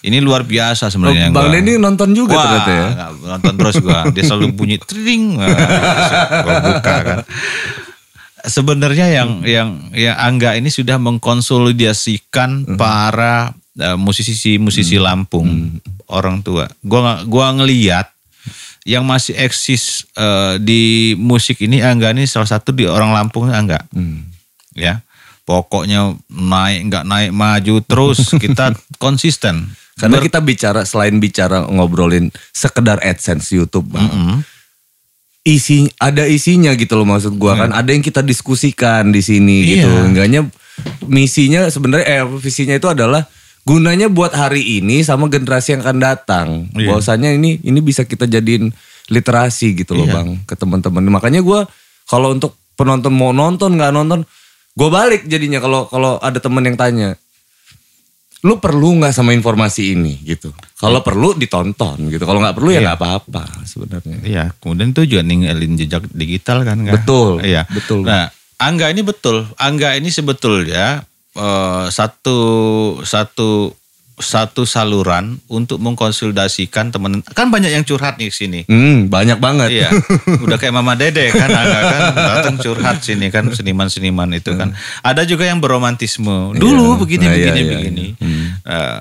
S2: ini luar biasa
S1: Oh,
S2: sebenarnya.
S1: bang
S2: gua.
S1: Denny nonton juga
S2: Wah,
S1: ternyata ya.
S2: nonton terus gua. Dia selalu bunyi tring. Gua buka kan. Sebenarnya yang
S1: Hmm.
S2: yang yang Angga ini sudah mengkonsolidasikan para eh, musisi-musisi Lampung, orang tua. Gua gua ngeliat yang masih eksis eh, di musik ini Angga ini salah satu di orang Lampung Angga. Ya. Pokoknya naik nggak naik maju terus kita konsisten.
S1: Karena kita bicara selain bicara ngobrolin sekedar AdSense YouTube, Bang. Isi ada isinya gitu loh maksud gua kan. Ada yang kita diskusikan di sini gitu.
S2: Iya.
S1: Enggaknya misinya sebenarnya eh visinya itu adalah gunanya buat hari ini sama generasi yang akan datang.
S2: Iya.
S1: Bahwasanya ini ini bisa kita jadiin literasi gitu loh,
S2: Iya.
S1: Bang, ke teman-teman. Makanya gua kalau untuk penonton mau nonton nggak nonton, gua balik jadinya kalau kalau ada temen yang tanya lu perlu nggak sama informasi ini gitu. Kalau perlu ditonton gitu. Kalau nggak perlu ya nggak apa-apa sebenarnya.
S2: Iya, kemudian itu juga ninggalin jejak digital kan Angga?
S1: Betul,
S2: Iya,
S1: betul.
S2: Nah, Angga ini betul. Angga ini sebetulnya eh, satu satu satu saluran untuk mengkonsultasikan teman. Kan banyak yang curhat nih sini.
S1: Hmm, banyak banget.
S2: Iya, udah kayak Mama Dede kan, Angga kan datang curhat sini kan seniman-seniman itu kan. Ada juga yang beromantisme. Dulu begini,
S1: Nah, iya,
S2: begini,
S1: iya,
S2: begini. Eh,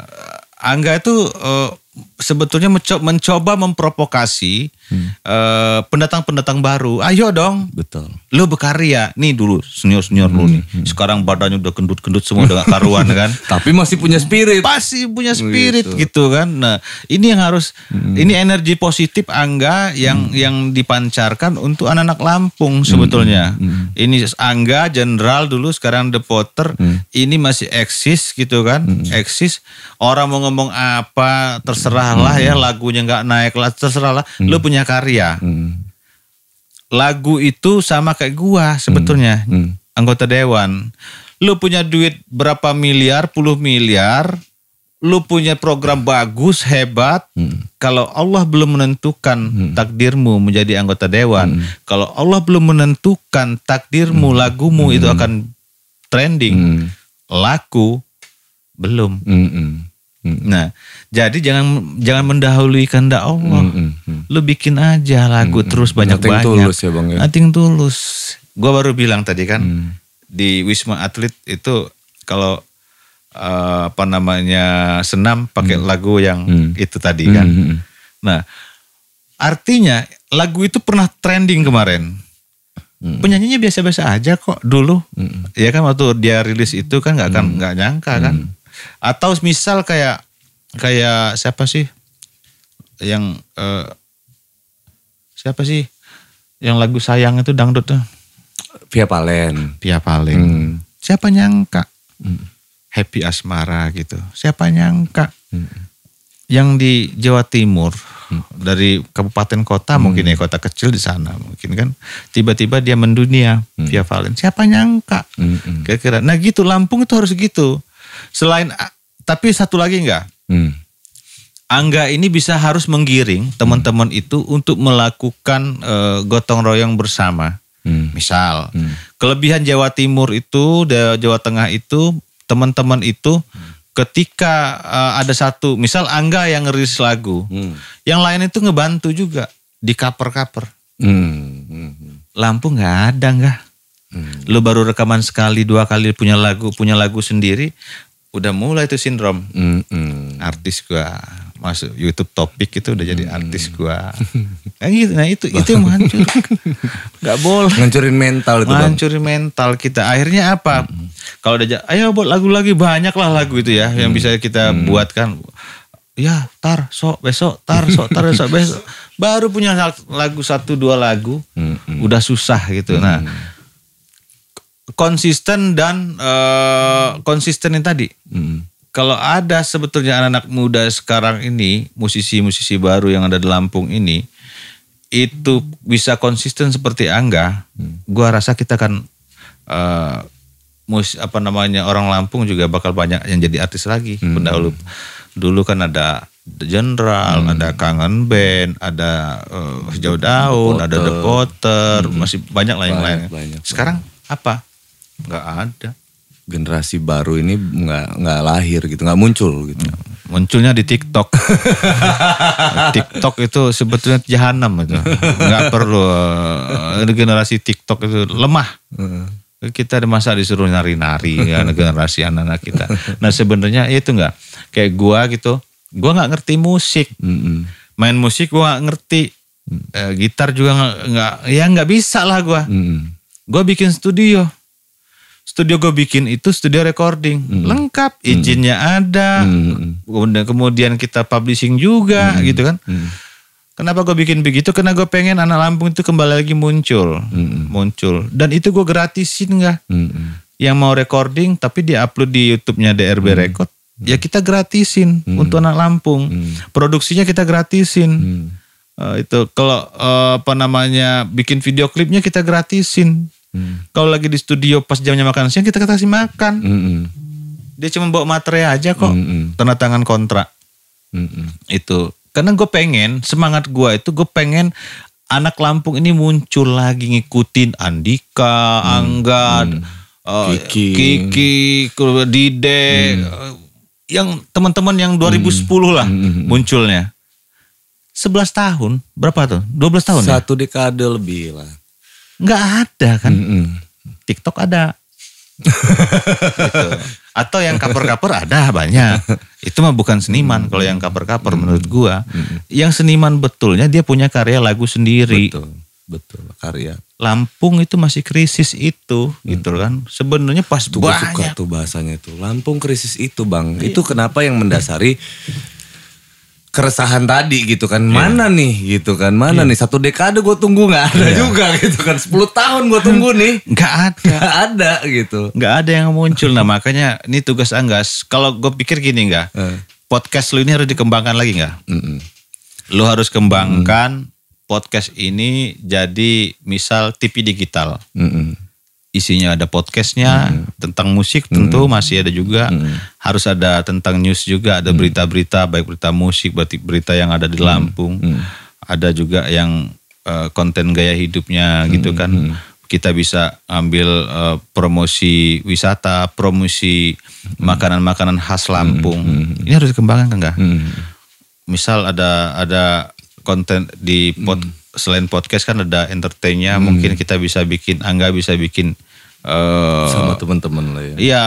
S2: Angga itu eh, sebetulnya menco- mencoba memprovokasi eh, pendatang-pendatang baru. Ayo dong,
S1: Betul.
S2: lu berkarya. Nih dulu senior-senior lu nih. Sekarang badannya udah gendut-gendut semua udah gak karuan kan.
S1: Tapi masih punya spirit.
S2: Pasti punya spirit gitu. kan. Nah, ini yang harus ini energi positif Angga yang yang dipancarkan untuk anak-anak Lampung sebetulnya. Ini Angga Jenderal dulu sekarang The Potter ini masih eksis gitu kan. Eksis. Orang mau ngomong apa terserah lah ya lagunya nggak naik lah terserah lah. Lu punya karya.
S1: Hmm.
S2: Lagu itu sama kayak gua sebetulnya.
S1: Hmm.
S2: Anggota dewan. Lu punya duit berapa miliar, puluh miliar, lu punya program bagus, hebat. Kalau Allah belum menentukan takdirmu menjadi anggota dewan, kalau Allah belum menentukan takdirmu, lagumu itu akan trending,
S1: Hmm.
S2: laku belum.
S1: Hmm, hmm. Hmm.
S2: Nah, jadi jangan jangan mendahului kehendak Allah.
S1: Hmm, hmm.
S2: Lu bikin aja lagu terus banyak-banyak.
S1: Nothing tulus ya, Bang, ya?
S2: Nothing tulus. Gua baru bilang tadi kan
S1: Hmm.
S2: di Wisma Atlet itu kalau eh, apa namanya senam pakai lagu yang
S1: Hmm.
S2: itu tadi kan.
S1: Hmm, hmm.
S2: Nah, artinya lagu itu pernah trending kemarin.
S1: Hmm.
S2: Penyanyinya biasa-biasa aja kok dulu. Ya kan waktu dia rilis itu kan nggak akan nggak nyangka kan. Atau misal kayak kayak siapa sih yang eh, siapa sih yang lagu sayang itu dangdut tuh
S1: Via Palen.
S2: Pia Paling.
S1: Hmm.
S2: Siapa nyangka Happy Asmara gitu. Siapa nyangka yang di Jawa Timur dari kabupaten kota mungkin ya kota kecil di sana mungkin kan tiba-tiba dia mendunia Via Valen. Siapa nyangka?
S1: Hmm, hmm.
S2: Kira-kira. Nah gitu Lampung itu harus gitu. Selain tapi satu lagi enggak.
S1: Hmm.
S2: Angga ini bisa harus menggiring teman-teman itu untuk melakukan eh, gotong royong bersama.
S1: Hmm.
S2: Misal, kelebihan Jawa Timur itu, Jawa Tengah itu, teman-teman itu ketika eh, ada satu, misal Angga yang ngerilis lagu,
S1: Hmm.
S2: yang lain itu ngebantu juga di cover-cover.
S1: Hmm. Hmm.
S2: Lampung nggak ada nggak? Lu baru rekaman sekali dua kali punya lagu punya lagu sendiri, udah mulai tuh sindrom.
S1: Hmm. Hmm.
S2: Artis gua masuk YouTube topik itu udah jadi artis gua. Nah, gitu. nah itu itu yang menghancur. Nggak boleh.
S1: Ngancurin mental itu bang.
S2: Menghancuri mental kita. Akhirnya apa? Kalau udah, ayo buat lagu lagi banyak lah lagu itu ya yang bisa kita buat kan. Ya, tar, sok, besok, tar, sok, tar, besok, besok. Baru punya lagu satu dua lagu,
S1: Hmm.
S2: udah susah gitu. Nah, konsisten dan eh, konsisten yang tadi.
S1: Hmm.
S2: Kalau ada sebetulnya anak-anak muda sekarang ini, musisi-musisi baru yang ada di Lampung ini, itu bisa konsisten seperti Angga, gua rasa kita kan eh, mus apa namanya orang Lampung juga bakal banyak yang jadi artis lagi. Pendahulu dulu kan ada The General, ada Kangen Band, ada eh, Hijau Daun, ada The Potter, masih banyak lah yang lain.
S1: Banyak, banyak,
S2: Sekarang apa? Nggak ada.
S1: Generasi baru ini nggak nggak lahir gitu, nggak muncul gitu.
S2: munculnya di TikTok. TikTok itu sebetulnya jahanam itu. Nggak perlu eh, generasi TikTok itu lemah. Kita di masa disuruh nari-nari ya generasi anak-anak kita. Nah sebenarnya itu enggak. kayak gua gitu gua nggak ngerti musik main musik gua nggak ngerti Eh, gitar juga nggak nggak ya nggak bisa lah gua gua bikin studio studio gue bikin itu studio recording. Lengkap izinnya ada.
S1: Mm-mm.
S2: kemudian kemudian kita publishing juga gitu kan.
S1: Mm.
S2: kenapa gue bikin begitu? Karena gue pengen anak Lampung itu kembali lagi muncul.
S1: Mm-mm.
S2: muncul. Dan itu gue gratisin nggak?
S1: Mm-mm.
S2: yang mau recording tapi dia upload di YouTube-nya DRB Record ya kita gratisin untuk anak Lampung. Produksinya kita gratisin.
S1: Mm.
S2: Eh, itu kalau eh, apa namanya bikin video klipnya kita gratisin
S1: Mm.
S2: kalau lagi di studio pas jamnya makan siang kita kasih makan
S1: Mm-mm.
S2: dia cuma bawa materai aja kok
S1: Mm-mm.
S2: tanda tangan kontrak
S1: Mm-mm.
S2: itu karena gue pengen semangat gue itu gue pengen anak Lampung ini muncul lagi ngikutin Andika, Angga, eh,
S1: Kiki.
S2: Kiki, ke- Dide, eh, yang teman-teman yang 2010 lah munculnya. 11 tahun, berapa tuh? 12 tahun ya?
S1: Satu dekade lebih lah.
S2: Nggak ada kan?
S1: Mm-mm.
S2: TikTok ada. Gitu. Atau yang cover-cover ada banyak. Itu mah bukan seniman kalau yang cover-cover menurut gua. Yang seniman betulnya dia punya karya lagu sendiri.
S1: Betul, betul karya.
S2: Lampung itu masih krisis itu gitu kan. Sebenarnya pas
S1: Tuh gue suka
S2: banyak.
S1: tuh bahasanya tuh. Lampung krisis itu bang. Itu kenapa yang mendasari keresahan tadi gitu kan. Mana nih gitu kan. Mana nih satu dekade gue tunggu nggak ada juga gitu kan. 10 tahun gue tunggu nih.
S2: Nggak ada.
S1: Nggak ada gitu.
S2: Nggak ada yang muncul. Nah makanya ini tugas Anggas. Kalau gue pikir gini nggak.
S1: Eh.
S2: Podcast lu ini harus dikembangkan lagi nggak?
S1: Mm-mm.
S2: Lu harus kembangkan podcast ini jadi misal TV digital.
S1: Mm-mm.
S2: Isinya ada podcastnya tentang musik tentu masih ada juga. Harus ada tentang news juga ada berita-berita baik berita musik berarti berita yang ada di Lampung. Ada juga yang eh, konten gaya hidupnya gitu kan. Kita bisa ambil eh, promosi wisata promosi makanan-makanan khas Lampung. Ini harus dikembangkan kan enggak
S1: Mm.
S2: misal ada ada konten di pod, selain podcast kan ada entertainnya. Mungkin kita bisa bikin angga bisa bikin eh
S1: Sama teman-teman lah ya.
S2: iya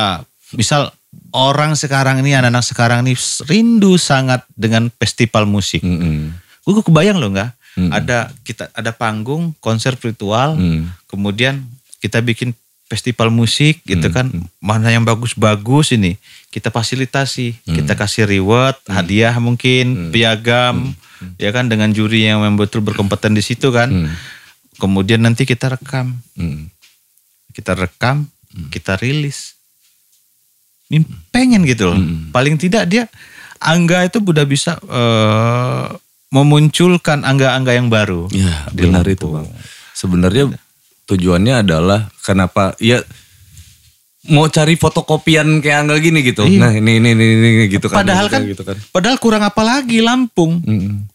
S2: misal orang sekarang ini anak-anak sekarang ini rindu sangat dengan festival musik.
S1: Mm-mm.
S2: gue kebayang loh nggak ada kita ada panggung konser virtual
S1: Mm.
S2: kemudian kita bikin festival musik gitu kan. Mana yang bagus-bagus ini kita fasilitasi kita kasih reward hadiah mungkin piagam ya kan dengan juri yang memang betul berkompeten di situ kan. Kemudian nanti kita rekam.
S1: Mm.
S2: Kita rekam kita rilis Ini pengen gitu loh paling tidak dia angga itu udah bisa eh, memunculkan angga-angga yang baru
S1: Ya
S2: di
S1: benar
S2: Lampung.
S1: itu bang. Sebenarnya tujuannya adalah kenapa ya mau cari fotokopian kayak angga gini gitu.
S2: Iya.
S1: Nah ini ini ini, ini gitu kan.
S2: Padahal kan,
S1: gitu kan.
S2: padahal kurang apa lagi Lampung.
S1: Mm-mm.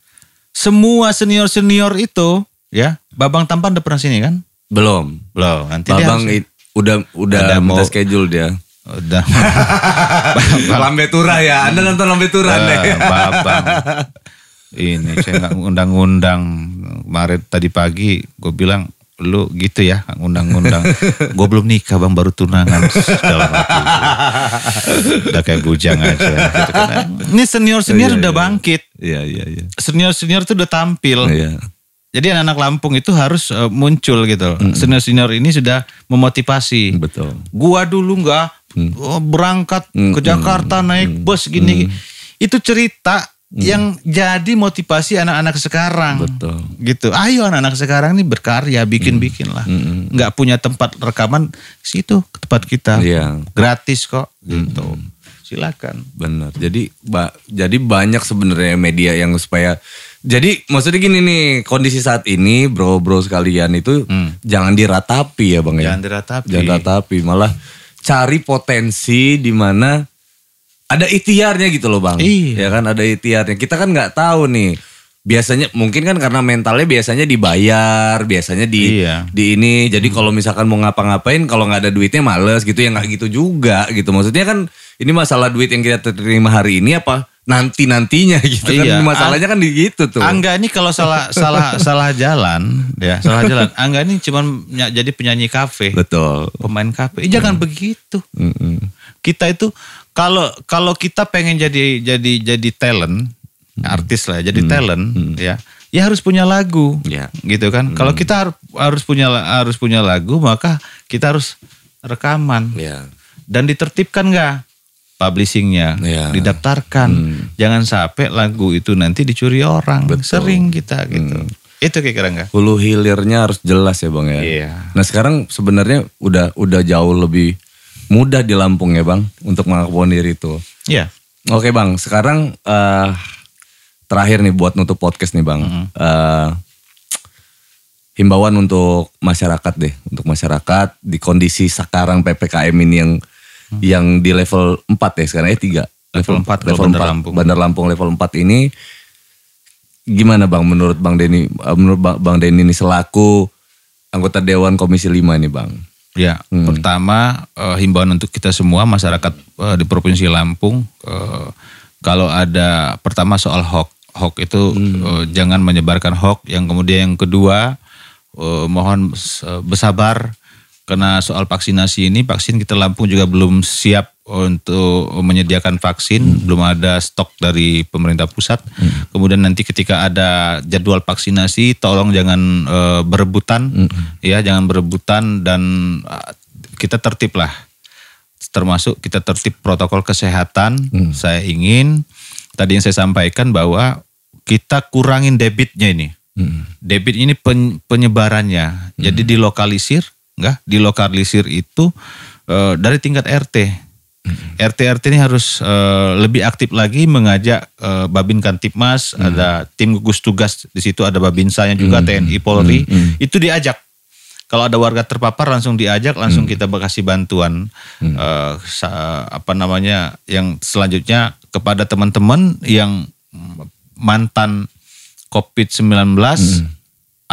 S2: Semua senior senior itu, ya, Babang Tampan udah pernah sini kan?
S1: Belum.
S2: Belum. Nanti dia
S1: Babang
S2: harus-
S1: i- udah udah
S2: Ada mau-
S1: schedule dia.
S2: udah.
S1: Lambe Tura ya. Anda nonton Lambe Tura
S2: Eh,
S1: deh.
S2: Babang. Ini saya nggak ngundang-ngundang kemarin tadi pagi gue bilang lu gitu ya nggak ngundang-ngundang gue belum nikah bang baru tunangan dalam hati udah kayak bujang aja gitu kan. ini senior senior
S1: Iya,
S2: udah
S1: iya.
S2: bangkit
S1: Iya iya iya.
S2: senior senior tuh udah tampil
S1: Iya.
S2: Jadi anak-anak Lampung itu harus eh, muncul gitu. Senior-senior ini sudah memotivasi.
S1: Betul.
S2: Gua dulu nggak oh, berangkat ke Jakarta naik bus gini. Itu cerita yang jadi motivasi anak-anak sekarang.
S1: Betul.
S2: Gitu. Ayo anak-anak sekarang ini berkarya, bikin-bikin lah. Nggak punya tempat rekaman, situ ke tempat kita.
S1: Iya.
S2: Gratis kok gitu. Silakan.
S1: Benar. Jadi ba- jadi banyak sebenarnya media yang supaya jadi maksudnya gini nih kondisi saat ini bro-bro sekalian itu jangan diratapi ya bang ya.
S2: Jangan diratapi.
S1: Jangan diratapi malah cari potensi di mana ada ikhtiarnya gitu loh bang.
S2: Iya.
S1: Ya kan ada ikhtiarnya. Kita kan nggak tahu nih. Biasanya mungkin kan karena mentalnya biasanya dibayar, biasanya di
S2: Iya.
S1: di ini. Jadi kalau misalkan mau ngapa-ngapain kalau nggak ada duitnya males gitu ya nggak gitu juga gitu. Maksudnya kan ini masalah duit yang kita terima hari ini apa nanti nantinya gitu
S2: Iya.
S1: kan masalahnya kan di gitu tuh.
S2: Angga ini kalau salah salah salah jalan, ya salah jalan. Angga ini cuma jadi penyanyi kafe,
S1: Betul.
S2: pemain kafe. Eh, jangan begitu.
S1: Mm-mm.
S2: Kita itu Kalau kalau kita pengen jadi jadi jadi talent, artis lah, jadi talent ya. Ya harus punya lagu.
S1: Ya.
S2: Gitu kan. Kalau kita har- harus punya harus punya lagu, maka kita harus rekaman
S1: Ya.
S2: dan ditertipkan nggak publishingnya,
S1: Iya.
S2: didaftarkan. Jangan sampai lagu itu nanti dicuri orang. Sering kita gitu. Itu kira-kira nggak?
S1: Hulu hilirnya harus jelas ya bang ya.
S2: Iya.
S1: Nah sekarang sebenarnya udah udah jauh lebih mudah di Lampung ya bang untuk mengakomodir itu.
S2: Iya.
S1: Oke bang, sekarang eh terakhir nih buat nutup podcast nih bang. Eh, himbauan untuk masyarakat deh, untuk masyarakat di kondisi sekarang ppkm ini yang yang di level 4 ya sekarang eh 3
S2: Level empat kalau
S1: level
S2: Bandar
S1: 4
S2: Lampung.
S1: Bandar Lampung level 4 ini gimana bang menurut bang Denny eh, menurut Bang- Denny ini selaku anggota dewan komisi 5 nih bang.
S2: Ya, pertama eh, himbauan untuk kita semua masyarakat eh, di provinsi Lampung eh, kalau ada pertama soal hoax, hoax itu eh, jangan menyebarkan hoax. Yang kemudian yang kedua eh, mohon eh, bersabar karena soal vaksinasi ini vaksin kita Lampung juga belum siap untuk menyediakan vaksin, belum ada stok dari pemerintah pusat. Kemudian nanti ketika ada jadwal vaksinasi, tolong jangan eh, berebutan, ya jangan berebutan dan eh, kita tertib lah. Termasuk kita tertib protokol kesehatan. Saya ingin tadi yang saya sampaikan bahwa kita kurangin debitnya ini. Debit ini pen- penyebarannya. Jadi dilokalisir, enggak? Dilokalisir itu eh, dari tingkat RT. RT RT ini harus eh, lebih aktif lagi mengajak eh, Babin Kantipmas, ada tim gugus tugas di situ ada Babinsanya juga TNI Polri, itu diajak. Kalau ada warga terpapar langsung diajak, langsung kita kasih bantuan. Eh, sa- apa namanya yang selanjutnya kepada teman-teman yang mantan COVID-19,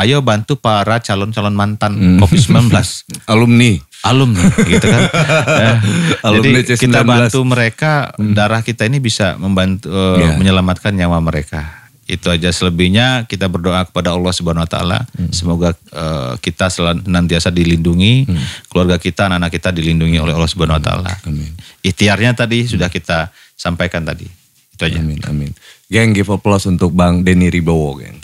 S2: ayo bantu para calon-calon mantan COVID-19
S1: Alumni.
S2: alumni gitu kan. Ya.
S1: Alumni
S2: Jadi
S1: C19.
S2: kita bantu mereka, darah kita ini bisa membantu eh,
S1: Ya.
S2: menyelamatkan nyawa mereka. Itu aja selebihnya kita berdoa kepada Allah Subhanahu wa taala semoga eh, kita senantiasa dilindungi, keluarga kita, anak-anak kita dilindungi oleh Allah Subhanahu wa taala.
S1: Amin.
S2: Ikhtiarnya tadi sudah kita sampaikan tadi. Itu aja.
S1: Amin, amin. Geng give applause untuk Bang Denny Ribowo, geng.